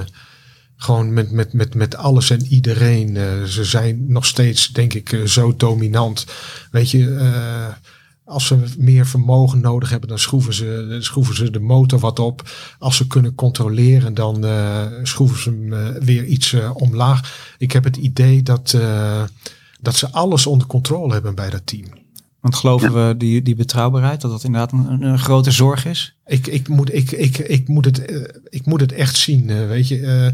Speaker 1: gewoon met, met, met, met alles en iedereen. ze zijn nog steeds, denk ik, zo dominant. Weet je als ze meer vermogen nodig hebben, dan schroeven ze, schroeven ze de motor wat op. Als ze kunnen controleren, dan schroeven ze hem weer iets omlaag. Ik heb het idee dat, dat ze alles onder controle hebben bij dat team.
Speaker 4: Want geloven we die, die betrouwbaarheid, dat dat inderdaad een, een grote zorg is?
Speaker 1: Ik, ik, moet, ik, ik, ik, moet, het, ik moet het echt zien, weet je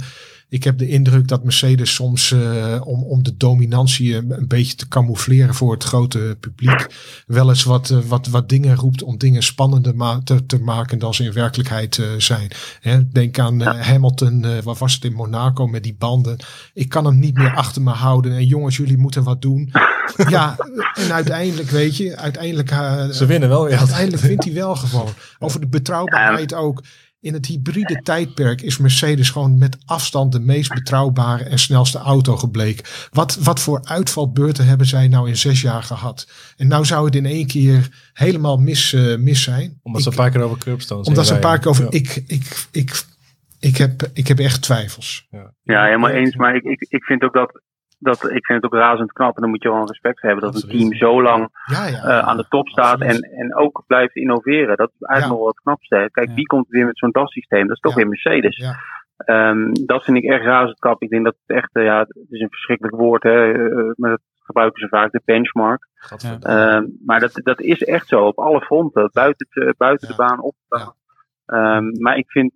Speaker 1: ik heb de indruk dat Mercedes soms uh, om, om de dominantie een, een, beetje te camoufleren voor het grote publiek wel eens wat, uh, wat, wat dingen roept om dingen spannender ma te, te maken dan ze in werkelijkheid uh, zijn. Hè, denk aan Hamilton, wat was het in Monaco met die banden. Ik kan hem niet meer achter me houden en jongens, jullie moeten wat doen. ja, en uiteindelijk weet je, uiteindelijk...
Speaker 2: ze winnen wel.
Speaker 1: Ja. Uiteindelijk vindt hij wel gewoon. Over de betrouwbaarheid ook in het hybride tijdperk is Mercedes gewoon met afstand de meest betrouwbare en snelste auto gebleken. Wat, wat voor uitvalbeurten hebben zij nou in zes jaar gehad? En nou zou het in één keer helemaal mis, uh, mis zijn.
Speaker 2: Omdat ze een paar keer over curbstones
Speaker 1: Omdat ze een paar keer over... Ja. Ik, ik, ik, ik, heb, ik heb echt twijfels.
Speaker 3: Ja, ja helemaal eens. Maar ik, ik, ik vind ook dat dat, ik vind het ook razend knap en dan moet je wel respect voor hebben dat een team zo lang
Speaker 1: ja, ja,
Speaker 3: uh, aan de top staat en, en ook blijft innoveren. Dat is eigenlijk nog wat knapste. Kijk, wie komt weer met zo'n DAS-systeem? Dat is toch weer Mercedes. Um, dat vind ik echt razend knap. Ik denk dat het echt, uh, ja, het is een verschrikkelijk woord, hè, uh, maar dat gebruiken ze vaak, de benchmark. Um, maar dat, dat is echt zo, op alle fronten, buiten, te, buiten de baan, op de baan. Um, maar ik vind,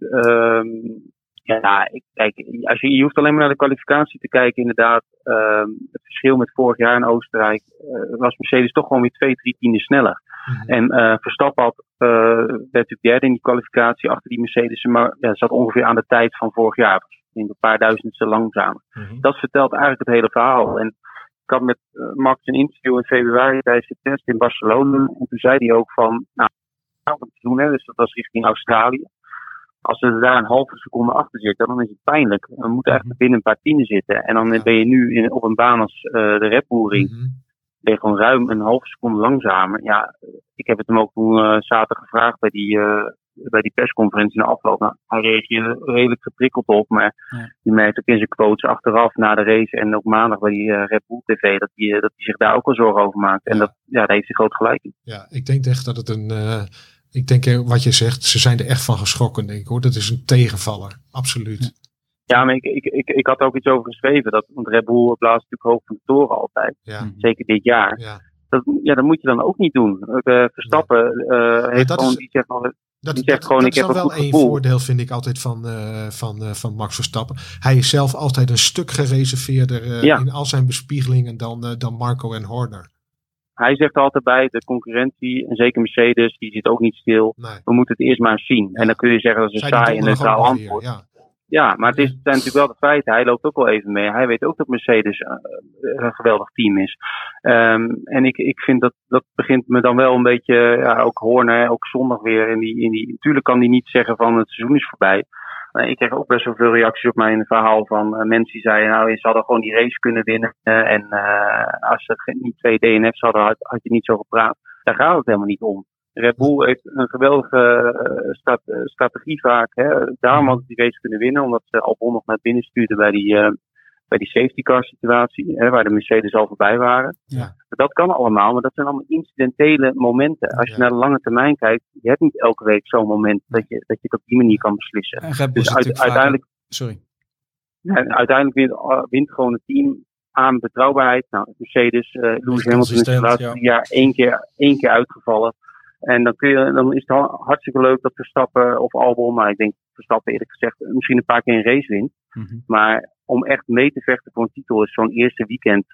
Speaker 3: ja, ik, kijk, als je, je hoeft alleen maar naar de kwalificatie te kijken, inderdaad. Um, het verschil met vorig jaar in Oostenrijk uh, was Mercedes toch gewoon weer twee, drie tienden sneller. Mm-hmm. En uh, Verstappen had, uh, werd natuurlijk derde in die kwalificatie achter die Mercedes, maar ja, zat ongeveer aan de tijd van vorig jaar. Ik denk een paar duizendste langzamer. Mm-hmm. Dat vertelt eigenlijk het hele verhaal. En ik had met Max een interview in februari tijdens de test in Barcelona. En toen zei hij ook van, nou, wat te doen, hè, dus dat was richting Australië als we daar een halve seconde achter zitten, dan is het pijnlijk. We moeten echt binnen een paar tienden zitten. En dan ben je nu in, op een baan als uh, de Red Bull Ring. Mm-hmm. Ben je gewoon ruim een halve seconde langzamer. Ja, ik heb het hem ook toen uh, zaterdag gevraagd bij die, uh, bij die persconferentie in de afloop. Nou, hij reageerde redelijk geprikkeld op. Maar ja. je merkt ook in zijn quotes achteraf na de race en ook maandag bij die Red Bull TV dat hij, dat zich daar ook wel zorgen over maakt. En ja. dat, ja, daar heeft hij groot gelijk in.
Speaker 1: Ja, ik denk echt dat het een ik denk eh, wat je zegt, ze zijn er echt van geschrokken, denk ik hoor. Dat is een tegenvaller, absoluut.
Speaker 3: Ja, maar ik, ik, ik, ik had ook iets over geschreven. Dat, want Red Bull blaast natuurlijk hoog van de toren altijd.
Speaker 1: Ja.
Speaker 3: Zeker dit jaar.
Speaker 1: Ja.
Speaker 3: Dat, ja, dat moet je dan ook niet doen. Uh, Verstappen uh, heeft gewoon,
Speaker 1: is,
Speaker 3: die zegt, al,
Speaker 1: dat,
Speaker 3: die zegt
Speaker 1: dat,
Speaker 3: gewoon,
Speaker 1: dat
Speaker 3: ik heb
Speaker 1: is
Speaker 3: een
Speaker 1: wel
Speaker 3: gevoel.
Speaker 1: voordeel, vind ik altijd van, uh, van, uh, van Max Verstappen. Hij is zelf altijd een stuk gereserveerder uh,
Speaker 3: Ja.
Speaker 1: in al zijn bespiegelingen dan, uh, dan Marco en Horner.
Speaker 3: Hij zegt altijd bij, de concurrentie, en zeker Mercedes, die zit ook niet stil.
Speaker 1: Nee.
Speaker 3: We moeten het eerst maar eens zien. En dan kun je zeggen dat is een saai en
Speaker 1: weer,
Speaker 3: antwoord.
Speaker 1: Ja.
Speaker 3: Ja, maar het, is, zijn natuurlijk wel de feiten. Hij loopt ook wel even mee. Hij weet ook dat Mercedes uh, een geweldig team is. Um, en ik, ik vind dat dat begint me dan wel een beetje, ja, ook Horner, ook zondag weer. In die, in die, natuurlijk kan hij niet zeggen van het seizoen is voorbij. Uh, ik kreeg ook best wel veel reacties op mijn verhaal van uh, mensen die zeiden, nou, ze hadden gewoon die race kunnen winnen. En als ze niet twee DNF's hadden, had, had je niet zo gepraat. Daar gaat het helemaal niet om. Red Bull heeft een geweldige strat strategie vaak. Hè. Daarom hadden ze die race kunnen winnen, omdat ze Albon nog naar binnen stuurden bij die, bij die safety car situatie, hè, waar de Mercedes al voorbij waren.
Speaker 1: Ja.
Speaker 3: Dat kan allemaal, maar dat zijn allemaal incidentele momenten. Als je
Speaker 1: Ja.
Speaker 3: naar de lange termijn kijkt, je hebt niet elke week zo'n moment dat je, dat je het op die manier kan beslissen.
Speaker 4: En
Speaker 3: Dus uit, uiteindelijk,
Speaker 4: Sorry.
Speaker 3: en uiteindelijk wint, uh, wint gewoon het team aan betrouwbaarheid. Nou, Mercedes, uh, Lewis Hamilton is de
Speaker 2: consistent,
Speaker 3: laatste jaar één keer, één keer uitgevallen. En dan, kun je, dan is het ha- hartstikke leuk dat Verstappen of Albon, maar ik denk Verstappen eerlijk gezegd, misschien een paar keer een race wint.
Speaker 4: Mhm.
Speaker 3: Maar om echt mee te vechten voor een titel is zo'n eerste weekend,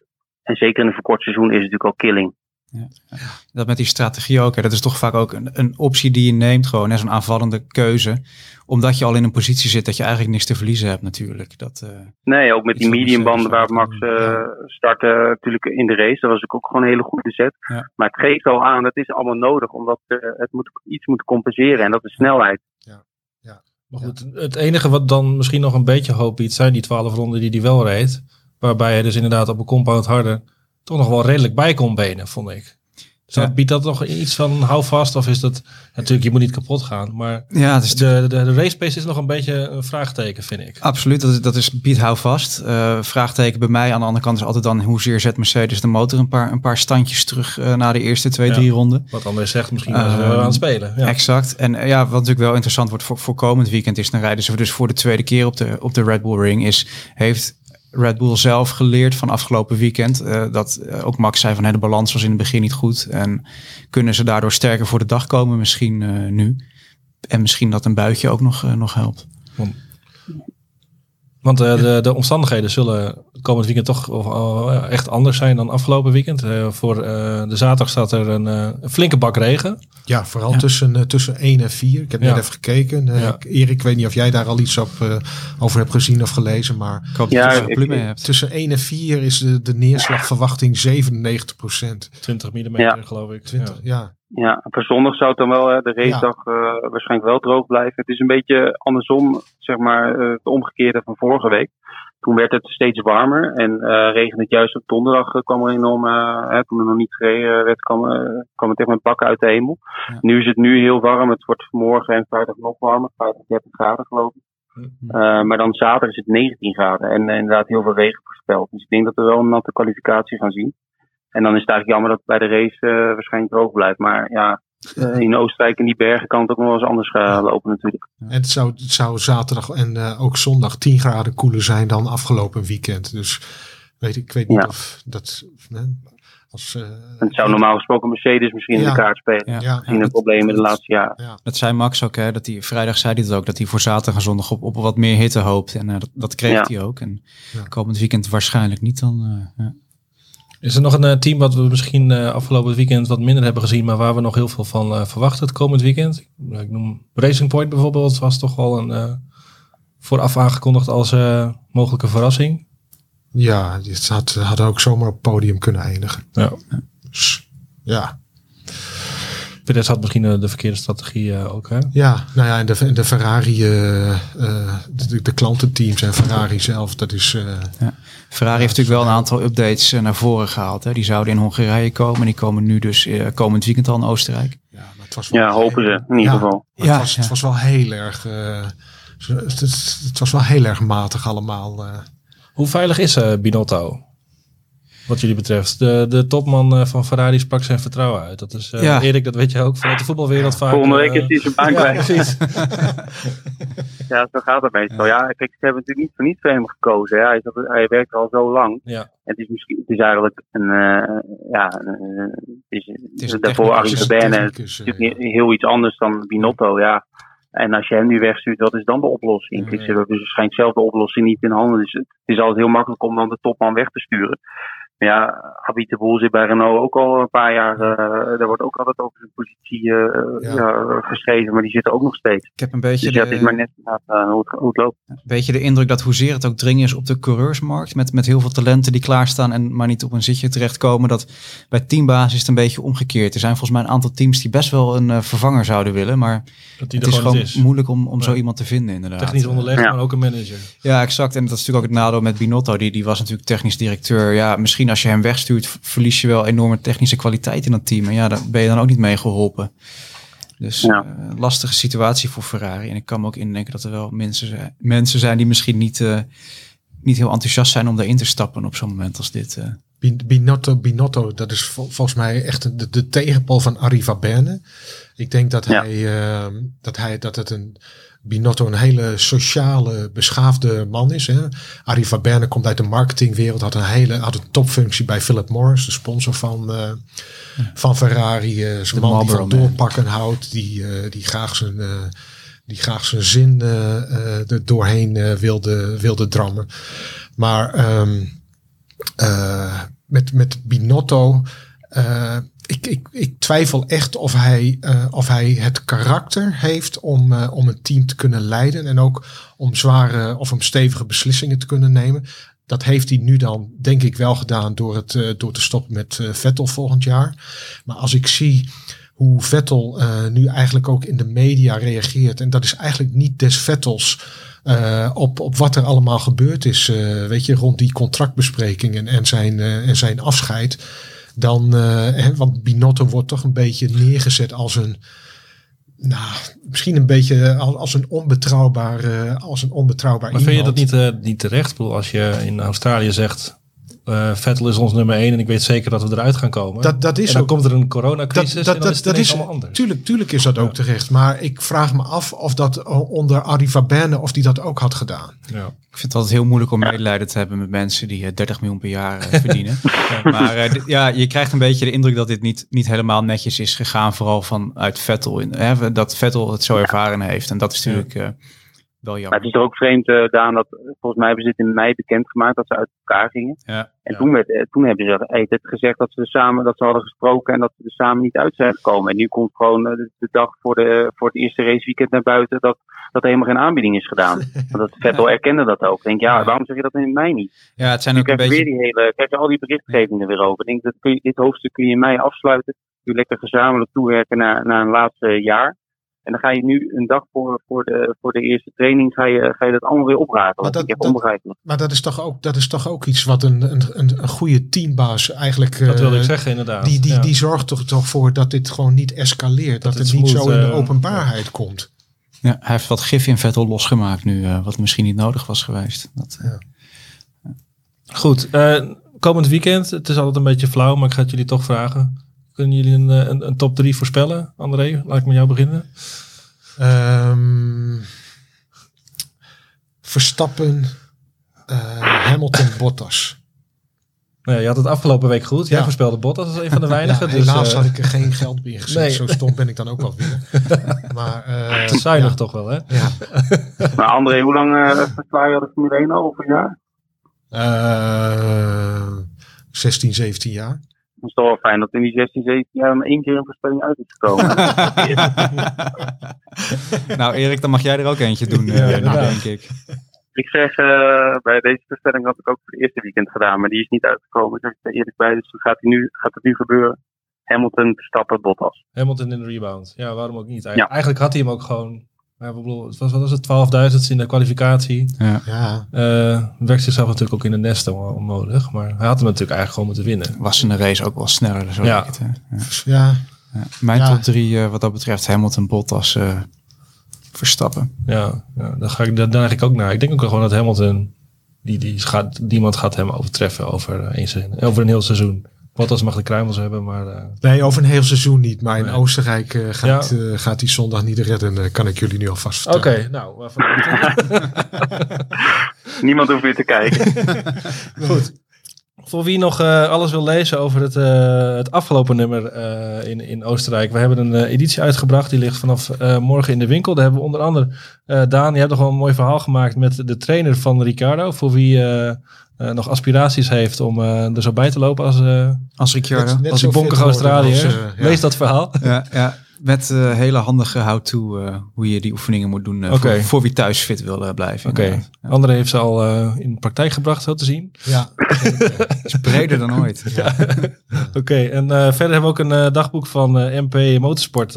Speaker 3: en zeker in een verkort seizoen, is het natuurlijk al killing.
Speaker 4: Dat met die strategie ook. Hè. Dat is toch vaak ook een, een optie die je neemt. Gewoon zo'n aanvallende keuze. Omdat je al in een positie zit dat je eigenlijk niks te verliezen hebt natuurlijk. Dat, uh,
Speaker 3: Nee, ook met die mediumbanden waar Max uh,
Speaker 4: doen,
Speaker 3: startte natuurlijk in de race. Dat was ook gewoon een hele goede set.
Speaker 4: Ja.
Speaker 3: Maar het geeft al aan, dat is allemaal nodig. Omdat uh, het moet, iets moet compenseren. En dat is snelheid.
Speaker 2: Maar goed, het enige wat dan misschien nog een beetje hoop biedt, zijn die twaalf ronden die hij wel reed. Waarbij hij dus inderdaad op een compound harder toch nog wel redelijk bij kon benen, vond ik.
Speaker 4: Ja.
Speaker 2: biedt dat nog iets van hou vast of is dat... Natuurlijk, je moet niet kapot gaan, maar
Speaker 4: ja, is
Speaker 2: de, de, de race pace is nog een beetje een vraagteken, vind ik.
Speaker 4: Absoluut, dat is, dat is Piet hou vast. Uh, vraagteken bij mij aan de andere kant is altijd dan hoezeer zet Mercedes de motor een paar, een paar standjes terug uh, na de eerste twee,
Speaker 2: Ja.
Speaker 4: drie ronden.
Speaker 2: Wat André zegt, misschien uh, we aan het spelen. Ja.
Speaker 4: Exact. En uh, ja, wat natuurlijk wel interessant wordt voor, voor komend weekend is, dan rijden ze dus voor de tweede keer op de, op de Red Bull Ring, is heeft Red Bull zelf geleerd van afgelopen weekend. Uh, dat uh, ook Max zei van de balans was in het begin niet goed. En kunnen ze daardoor sterker voor de dag komen misschien uh, nu. En misschien dat een buitje ook nog, nog helpt.
Speaker 2: Uh, de, de omstandigheden zullen komend weekend toch uh, echt anders zijn dan afgelopen weekend. Uh, voor de zaterdag staat er een, flinke bak regen.
Speaker 1: Ja, vooral ja. Tussen, tussen 1 en 4. Ik heb
Speaker 2: Ja.
Speaker 1: net even gekeken.
Speaker 2: Ja.
Speaker 1: Erik, ik weet niet of jij daar al iets op, uh, over hebt gezien of gelezen. Maar
Speaker 4: Ik er
Speaker 3: ik-
Speaker 4: hebt.
Speaker 1: tussen 1 en 4 is de, de neerslagverwachting 97 procent.
Speaker 2: 20 mm
Speaker 3: Ja.
Speaker 2: geloof ik.
Speaker 1: 20,
Speaker 2: Ja.
Speaker 1: Ja.
Speaker 3: Voor zondag zou het dan wel, hè, de racedag eh, waarschijnlijk wel droog blijven. Het is een beetje andersom, zeg maar, eh, het omgekeerde van vorige week. Toen werd het steeds warmer en eh regende het juist op donderdag. kwam er enorm, hè, toen er nog niet gereden werd, kwam, kwam het echt met bakken uit de hemel.
Speaker 4: Ja.
Speaker 3: Nu is het nu heel warm. Het wordt morgen en vrijdag nog warmer, 50, 30 graden geloof ik. Eh, maar dan zaterdag is het 19 graden en inderdaad heel veel regen voorspeld. Dus ik denk dat we wel een natte kwalificatie gaan zien. En dan is het eigenlijk jammer dat het bij de race eh, waarschijnlijk droog blijft. Maar ja, eh, in Oostenrijk en die bergen kan het ook nog wel eens anders gaan lopen natuurlijk.
Speaker 1: En het zou, het zou zaterdag en eh, ook zondag 10 graden koeler zijn dan afgelopen weekend. Dus weet ik, ik weet niet
Speaker 3: Ja.
Speaker 1: of dat. hè, als, eh,
Speaker 3: het zou normaal gesproken Mercedes misschien in de kaart spelen.
Speaker 4: Ja.
Speaker 1: Ja,
Speaker 3: Gezien de problemen de laatste jaren.
Speaker 4: Dat zei Max ook, hè, dat hij vrijdag zei hij het ook, dat hij voor zaterdag en zondag op, op wat meer hitte hoopt. En eh, dat, dat kreeg
Speaker 3: Ja.
Speaker 4: hij ook. En
Speaker 1: Ja.
Speaker 4: komend weekend waarschijnlijk niet dan.
Speaker 2: Is er nog een eh, team wat we misschien eh, afgelopen weekend wat minder hebben gezien, maar waar we nog heel veel van eh, verwachten het komend weekend? Ik, noem Racing Point bijvoorbeeld, was toch wel een vooraf aangekondigd als mogelijke verrassing.
Speaker 1: ja, dit had, had ook zomaar op het podium kunnen eindigen.
Speaker 2: Ja.
Speaker 1: Ja.
Speaker 2: Perez had misschien eh, de verkeerde strategie eh, ook. Hè?
Speaker 1: ja, nou ja, en de, de Ferrari, eh, de, de klantenteams en Ferrari zelf, dat is. eh,
Speaker 4: Ferrari heeft natuurlijk wel een aantal updates naar voren gehaald. Hè. Die zouden in Hongarije komen. En die komen nu dus eh, komend weekend al in Oostenrijk.
Speaker 1: ja, maar het was wel
Speaker 3: Ja, hopen ze in ieder
Speaker 1: Ja.
Speaker 3: geval.
Speaker 4: Ja,
Speaker 1: het, was,
Speaker 4: ja.
Speaker 1: het was wel heel erg. eh, het, het, het was wel heel erg matig allemaal. eh.
Speaker 2: Hoe veilig is eh, Binotto? Wat jullie betreft. De, de topman eh, van Ferrari sprak zijn vertrouwen uit. Dat is eh,
Speaker 4: Ja.
Speaker 2: Erik, dat weet je ook vanuit de voetbalwereld vaak.
Speaker 3: Volgende week
Speaker 2: eh,
Speaker 3: is hij zijn baan
Speaker 2: ja,
Speaker 3: kwijt.
Speaker 2: precies.
Speaker 3: Ja, zo gaat het meestal. Ja, kijk, ze hebben natuurlijk niet voor niets voor hem gekozen. Hè. Hij, zat- hij werkt er al zo lang.
Speaker 2: ja.
Speaker 3: Het is, misschien, het is eigenlijk een, eh, ja, een, het is,
Speaker 4: is een
Speaker 3: daarvoor Arie
Speaker 4: technicus,
Speaker 3: Verberne
Speaker 1: technicus, eh,
Speaker 3: natuurlijk heel iets anders dan Binotto, ja. En als je hem nu wegstuurt, wat is dan de oplossing? Ze hebben dus waarschijnlijk zelf de oplossing niet in handen. Dus het is altijd heel makkelijk om dan de topman weg te sturen. Maar ja, Habib de Boel zit bij Renault ook al een paar jaar. eh daar wordt ook altijd over zijn positie eh,
Speaker 1: Ja.
Speaker 3: ja, geschreven, maar die zit er ook nog steeds.
Speaker 4: Ik heb een beetje,
Speaker 3: Dus is
Speaker 4: de,
Speaker 3: maar net eh, hoe, het, hoe het loopt.
Speaker 4: een beetje de indruk dat hoezeer het ook dringen is op de coureursmarkt. Met, met heel veel talenten die klaarstaan en maar niet op een zitje terechtkomen. Dat bij teambasis het een beetje omgekeerd. Er zijn volgens mij een aantal teams die best wel een vervanger zouden willen. Maar
Speaker 2: Dat die
Speaker 4: het is
Speaker 2: gewoon is.
Speaker 4: moeilijk om, om zo iemand te vinden inderdaad.
Speaker 2: Technisch onderlegd,
Speaker 3: Ja.
Speaker 2: maar ook een manager.
Speaker 4: Ja, exact. En dat is natuurlijk ook het nadeel met Binotto. Die, die was natuurlijk technisch directeur. Ja, misschien als je hem wegstuurt, verlies je wel enorme technische kwaliteit in dat team. En ja, daar ben je dan ook niet mee geholpen. Dus
Speaker 3: Ja.
Speaker 4: eh, lastige situatie voor Ferrari. En ik kan me ook indenken dat er wel mensen zijn, mensen zijn die misschien niet, eh, niet heel enthousiast zijn om daarin te stappen op zo'n moment als dit. eh.
Speaker 1: Bin- Binotto, Binotto, dat is vol- volgens mij echt de, de tegenpol van Arie Verberne. Ik denk dat
Speaker 3: Ja.
Speaker 1: hij, dat hij, dat het een Binotto een hele sociale, beschaafde man is. Hè. Arie Verberne komt uit de marketingwereld, had een hele, had een topfunctie bij Philip Morris, de sponsor van, eh, van Ferrari. eh Zo'n man die van
Speaker 4: Man.
Speaker 1: doorpakken houdt, die, eh, die graag zijn, die graag zijn zin er doorheen wilde, wilde drammen. Maar ehm, eh, met, met Binotto. Ik, ik, ik twijfel echt of hij, eh, of hij het karakter heeft om, eh, om een team te kunnen leiden. En ook om zware of om stevige beslissingen te kunnen nemen. Dat heeft hij nu dan, denk ik, wel gedaan door, het, eh, door te stoppen met Vettel volgend jaar. Maar als ik zie hoe Vettel nu eigenlijk ook in de media reageert. En dat is eigenlijk niet des Vettels op, op wat er allemaal gebeurd is. weet je, rond die contractbesprekingen en zijn, en zijn afscheid. Dan, eh, hè, want Binotto wordt toch een beetje neergezet als een. Nou, misschien een beetje als, als een onbetrouwbaar, eh, als een onbetrouwbaar
Speaker 2: Maar vind je dat niet, eh, niet terecht? Ik bedoel, als je in Australië zegt, eh, Vettel is ons nummer één en ik weet zeker dat we eruit gaan komen.
Speaker 1: Dat, dat is
Speaker 2: en dan
Speaker 1: ook
Speaker 2: komt er een coronacrisis
Speaker 1: dat, dat,
Speaker 2: en dan
Speaker 1: dat,
Speaker 2: is het
Speaker 1: dat is,
Speaker 2: allemaal anders.
Speaker 1: tuurlijk, tuurlijk is dat ook terecht. Maar ik vraag me af of dat eh, onder Arie Verberne of die dat ook had gedaan.
Speaker 2: Ja.
Speaker 4: Ik vind het altijd heel moeilijk om medelijden te hebben met mensen die eh, 30 miljoen per jaar eh, verdienen. Maar eh, ja, je krijgt een beetje de indruk dat dit niet, niet helemaal netjes is gegaan. Vooral vanuit Vettel. In, hè, dat Vettel het zo ervaren heeft. En dat is natuurlijk eh,
Speaker 3: Maar het is er ook vreemd, eh Daan, dat volgens mij hebben ze dit in mei bekendgemaakt dat ze uit elkaar gingen.
Speaker 4: Ja.
Speaker 3: En
Speaker 2: Ja.
Speaker 3: toen, werd, eh, toen hebben ze eh, het gezegd dat ze er samen dat ze hadden gesproken en dat ze er samen niet uit zijn gekomen. En nu komt gewoon eh, de, de dag voor, de, voor het eerste raceweekend naar buiten dat, dat er helemaal geen aanbieding is gedaan. Want dat Vettel erkende dat ook. Ik denk, ja, waarom zeg je dat in mei niet?
Speaker 4: Ja, het zijn
Speaker 3: Nu
Speaker 4: ook een beetje...
Speaker 3: weer die hele, krijg je al die berichtgevingen weer over. Ik denk, dat kun je, dit hoofdstuk kun je in mei afsluiten. nu lekker gezamenlijk toewerken naar, naar een laatste jaar. En dan ga je nu een dag voor, voor, de, voor de eerste training ga je, ga je dat allemaal weer oprakelen.
Speaker 1: Maar
Speaker 3: Dat
Speaker 1: dat-
Speaker 3: ik heb
Speaker 1: dat-
Speaker 3: onbegrijpelijk.
Speaker 1: Maar dat is toch ook, dat is toch ook iets wat een, een, een, een goede teambaas eigenlijk...
Speaker 2: Dat wilde
Speaker 1: eh,
Speaker 2: ik zeggen, inderdaad.
Speaker 1: Die, die,
Speaker 2: Ja.
Speaker 1: die zorgt toch, toch voor dat dit gewoon niet escaleert. Dat,
Speaker 2: het
Speaker 1: het niet
Speaker 2: smooth,
Speaker 1: zo in de
Speaker 2: eh,
Speaker 1: openbaarheid komt.
Speaker 4: Ja, hij heeft wat gif in Vettel losgemaakt nu, eh, wat misschien niet nodig was geweest. Dat, eh,
Speaker 2: Goed, eh, komend weekend. Het is altijd een beetje flauw, maar ik ga het jullie toch vragen. Kunnen jullie een, eh, een, een top 3 voorspellen? André, laat ik met jou beginnen.
Speaker 1: Ehm, Verstappen, eh, Hamilton, Bottas.
Speaker 2: Nou, ja, je had het afgelopen week goed. Jij
Speaker 1: Ja.
Speaker 2: voorspelde Bottas als een van de
Speaker 1: Ja,
Speaker 2: weinigen. dus,
Speaker 1: helaas
Speaker 2: eh,
Speaker 1: had ik er geen geld meer gezet.
Speaker 2: nee.
Speaker 1: Zo stom ben ik dan ook wel weer. Maar, eh,
Speaker 2: te zuinig
Speaker 1: ja,
Speaker 2: toch wel, hè?
Speaker 1: Ja.
Speaker 3: Maar André, hoe lang uh, verklaar je de Formule 1 al? Over een jaar?
Speaker 1: Eh, 16, 17 jaar.
Speaker 3: Het is toch wel fijn dat in die 16, 17 jaar maar één keer een voorspelling uit is gekomen.
Speaker 4: nou Erik, dan mag jij er ook eentje doen, eh,
Speaker 2: Ja,
Speaker 4: denk ik.
Speaker 3: ik zeg, eh, bij deze voorspelling had ik ook voor het eerste weekend gedaan, maar die is niet uitgekomen. Daar zeg ik er eerlijk bij, dus gaat, nu, gaat het nu gebeuren. Hamilton, Verstappen, Bottas.
Speaker 2: Hamilton in de rebound. Ja, waarom ook niet? Eigen-
Speaker 3: Ja.
Speaker 2: Eigenlijk had hij hem ook gewoon... Maar ik bedoel, het was, wat was het? 12.000 in de kwalificatie.
Speaker 4: Ja.
Speaker 1: Ja,
Speaker 2: Eh werkt zichzelf natuurlijk ook in de nest on- onnodig. Maar hij had hem natuurlijk eigenlijk gewoon moeten winnen.
Speaker 4: Was in de race ook wel sneller, zo
Speaker 2: Ja.
Speaker 4: ja. het. Ja.
Speaker 1: ja.
Speaker 4: Ja. Mijn
Speaker 1: Ja.
Speaker 4: top drie eh, wat dat betreft Hamilton, Bottas, eh, Verstappen.
Speaker 2: Ja, ja daar, ga ik, daar neig ik ook naar. Ik denk ook wel gewoon dat Hamilton... Die, die gaat, niemand gaat hem overtreffen over, een, over een heel seizoen. Bottas mag de kruimels hebben, maar... eh,
Speaker 1: Nee, over een heel seizoen niet. Maar in
Speaker 2: Nee.
Speaker 1: Oostenrijk eh, gaat, eh, gaat die zondag niet redden. kan ik jullie nu alvast
Speaker 2: Oké,
Speaker 1: vertellen.
Speaker 2: nou... waarvan-
Speaker 3: Niemand hoeft weer te kijken.
Speaker 2: Goed. Voor wie nog eh, alles wil lezen over het, eh, het afgelopen nummer eh, in, in Oostenrijk. We hebben een editie uitgebracht. Die ligt vanaf eh, morgen in de winkel. Daar hebben we onder andere eh, Daan. Je hebt nog wel een mooi verhaal gemaakt met de trainer van Ricardo. Voor wie eh, nog aspiraties heeft om eh, er zo bij te lopen als, eh
Speaker 4: Als Ricciardo.
Speaker 1: Net- net
Speaker 2: als die bonkige Australiër.
Speaker 1: ja.
Speaker 2: Lees dat verhaal.
Speaker 4: Ja, ja, met eh, hele handige how-to eh, hoe je die oefeningen moet doen
Speaker 2: Oké.
Speaker 4: voor, voor wie thuis fit wil blijven.
Speaker 2: Oké.
Speaker 4: Ja.
Speaker 2: André heeft ze al eh, in de praktijk gebracht, zo te zien.
Speaker 1: Ja,
Speaker 4: is breder dan ooit.
Speaker 2: Oké, en eh, verder hebben we ook een eh, dagboek van eh, MP Motorsport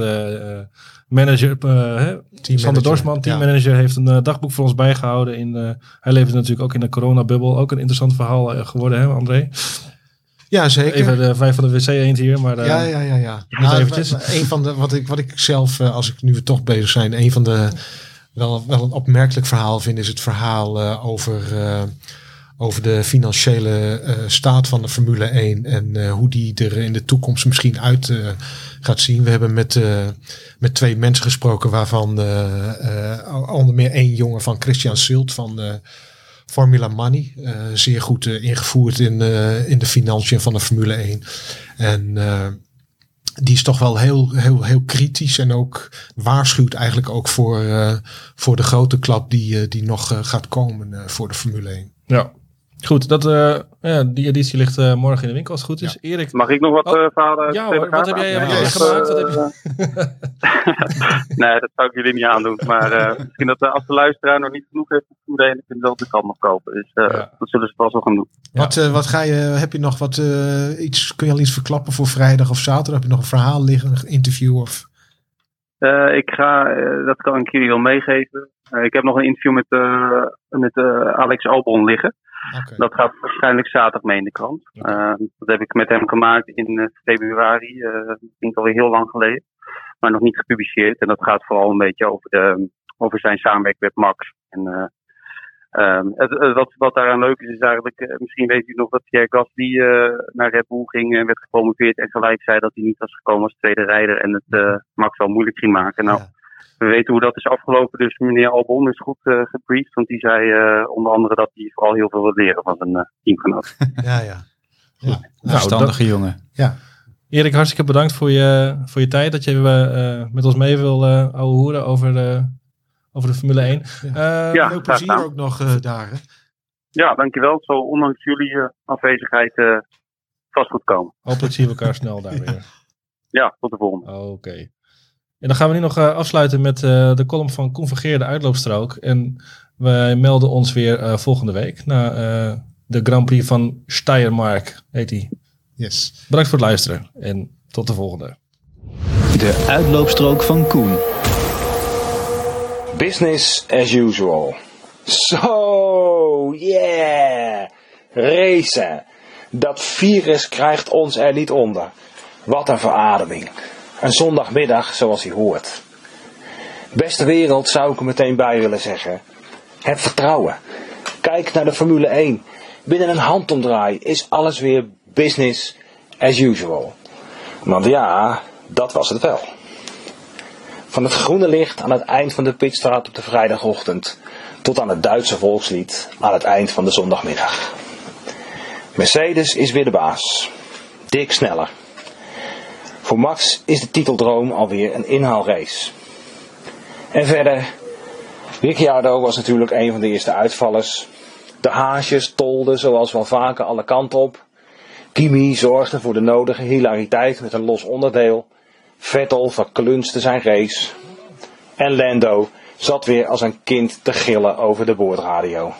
Speaker 2: manager. eh, hè? Sander Dorsman,
Speaker 1: ja.
Speaker 2: teammanager, heeft een eh, dagboek voor ons bijgehouden. In, eh, hij leefde natuurlijk ook in de coronabubbel. Ook een interessant verhaal geworden, hè André?
Speaker 1: ja zeker.
Speaker 2: Even de vijf van de wc eend hier, maar...
Speaker 1: ja, ja, ja, ja. Nou,
Speaker 2: eventjes.
Speaker 1: Een van de, wat ik, wat ik zelf, als ik nu we toch bezig zijn, een van de wel, wel een opmerkelijk verhaal vind, is het verhaal over, over de financiële eh, staat van de Formule 1 en eh, hoe die er in de toekomst misschien uit eh, gaat zien. We hebben met, met twee mensen gesproken, waarvan onder meer één jongen van Christian Silt van Formula Money. zeer goed ingevoerd in, in de financiën van de Formule 1. En die is toch wel heel, heel, heel kritisch en ook waarschuwt eigenlijk ook voor, voor de grote klap die, die nog gaat komen voor de Formule 1.
Speaker 2: ja. Goed, dat, eh, ja, die editie ligt eh, morgen in de winkel als het goed is. Erik,
Speaker 3: Mag ik nog wat
Speaker 2: Oh,
Speaker 3: eh verhalen?
Speaker 2: ja hoor, wat heb jij,
Speaker 1: Ja,
Speaker 2: wat
Speaker 1: ja,
Speaker 2: heb jij
Speaker 1: ja.
Speaker 2: gemaakt? Wat heb je...
Speaker 3: nee, dat zou ik jullie niet aandoen. Maar eh, misschien dat als de luisteraar nog niet genoeg heeft van Formule 1, dan kunnen ze wel de kant nog kopen. Dus eh,
Speaker 2: Ja.
Speaker 3: dat zullen ze vast wel gaan doen.
Speaker 2: Ja.
Speaker 1: Wat, eh, wat ga je, heb je nog wat, eh, iets, kun je al iets verklappen voor vrijdag of zaterdag? Heb je nog een verhaal liggen, een interview of?
Speaker 3: Eh, ik ga, dat kan ik jullie wel meegeven. Eh, ik heb nog een interview met, eh, met eh, Alex Albon liggen. Dat gaat waarschijnlijk zaterdag mee in de krant. Eh, dat heb ik met hem gemaakt in eh, februari. eh dat vind alweer heel lang geleden. Maar nog niet gepubliceerd. En dat gaat vooral een beetje over, de, over zijn samenwerking met Max. En, eh, ehm, het, het- wat, wat daaraan leuk is, is eigenlijk, misschien weet u nog dat Pierre Gasly eh, naar Red Bull ging en werd gepromoveerd. En gelijk zei dat hij niet was gekomen als tweede rijder. En het Max wel moeilijk ging maken. Nou,
Speaker 1: Ja.
Speaker 3: We weten hoe dat is afgelopen. Dus meneer Albon is goed eh gebriefd. Want die zei eh, onder andere dat hij vooral heel veel wil leren van zijn eh, teamgenoot.
Speaker 1: Ja, ja. ja.
Speaker 2: Nou,
Speaker 4: Verstandige jongen.
Speaker 2: Erik, hartstikke bedankt voor je, voor je tijd. Dat je eh, met ons mee wil eh ouwe hoeren over de, over de Formule 1.
Speaker 1: Ja.
Speaker 2: Eh,
Speaker 3: Ja.
Speaker 1: Veel plezier ook nog daar. Hè?
Speaker 3: Ja, dankjewel. Zo ondanks jullie afwezigheid eh, vast goed komen.
Speaker 2: Hopelijk zien we elkaar snel daar weer.
Speaker 3: Ja, tot de volgende.
Speaker 2: Oké. En dan gaan we nu nog eh, afsluiten met eh, de column van Convergeer, de uitloopstrook. En wij melden ons weer eh, volgende week na eh, de Grand Prix van Steiermark, heet die.
Speaker 1: Yes.
Speaker 2: Bedankt voor het luisteren en Tot de volgende.
Speaker 5: De uitloopstrook van Koen.
Speaker 6: Business as usual. Zo, yeah. Racen. Dat virus krijgt ons er niet onder. Wat een verademing. Een zondagmiddag zoals hij hoort. Beste wereld zou ik er meteen bij willen zeggen. Heb vertrouwen. Kijk naar de Formule 1. Binnen een handomdraai is alles weer business as usual. Want ja, dat was het wel. Van het groene licht aan het eind van de pitstraat op de vrijdagochtend tot aan het Duitse volkslied aan het eind van de zondagmiddag. Mercedes is weer de baas. Dik sneller. Voor Max is de titeldroom alweer een inhaalrace. En verder, Ricciardo was natuurlijk een van de eerste uitvallers. De haasjes tolden zoals wel vaker alle kanten op. Kimi zorgde voor de nodige hilariteit met een los onderdeel. Vettel verklunste zijn race. En Lando zat weer als een kind te gillen over de boordradio.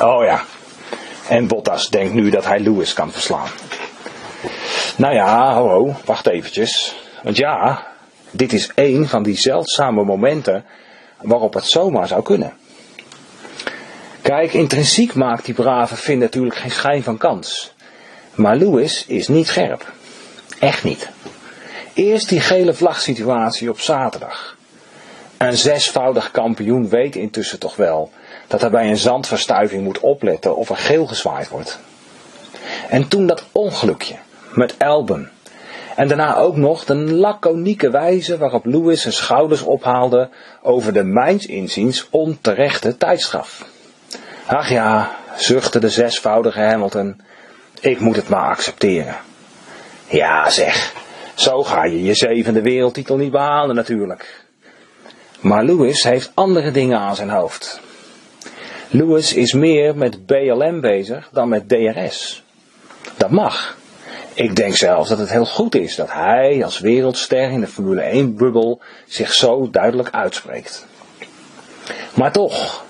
Speaker 6: Oh ja, en Bottas denkt nu dat hij Lewis kan verslaan. Nou ja, ho, wacht eventjes. Want ja, dit is één van die zeldzame momenten waarop het zomaar zou kunnen. Kijk, intrinsiek maakt die brave Finn natuurlijk geen schijn van kans. Maar Lewis is niet scherp. Echt niet. Eerst die gele vlagsituatie op zaterdag. Een zesvoudig kampioen weet intussen toch wel dat hij bij een zandverstuiving moet opletten of er geel gezwaaid wordt. En toen dat ongelukje met Albon. En daarna ook nog de laconieke wijze waarop Lewis zijn schouders ophaalde over de mijns inziens onterechte tijdstraf. Ach ja, zuchtte de zesvoudige Hamilton, ik moet het maar accepteren. Ja zeg, zo ga je je zevende wereldtitel niet behalen natuurlijk. Maar Lewis heeft andere dingen aan zijn hoofd. Lewis is meer met BLM bezig dan met DRS. Dat mag. Ik denk zelfs dat het heel goed is dat hij als wereldster in de Formule 1-bubbel zich zo duidelijk uitspreekt. Maar toch,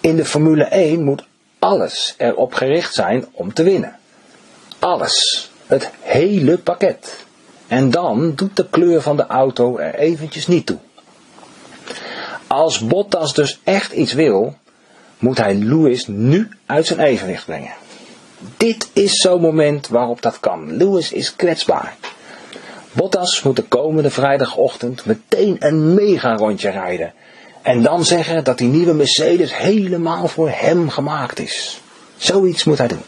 Speaker 6: in de Formule 1 moet alles erop gericht zijn om te winnen. Alles. Het hele pakket. En dan doet de kleur van de auto er eventjes niet toe. Als Bottas dus echt iets wil, moet hij Lewis nu uit zijn evenwicht brengen. Dit is zo'n moment waarop dat kan. Lewis is kwetsbaar. Bottas moet de komende vrijdagochtend meteen een mega rondje rijden. En dan zeggen dat die nieuwe Mercedes helemaal voor hem gemaakt is. Zoiets moet hij doen.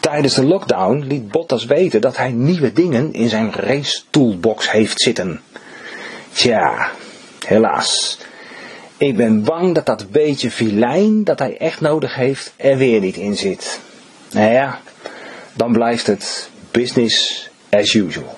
Speaker 6: Tijdens de lockdown liet Bottas weten dat hij nieuwe dingen in zijn race toolbox heeft zitten. Tja, helaas. Ik ben bang dat dat beetje filijn dat hij echt nodig heeft er weer niet in zit. Nou ja, dan blijft het business as usual.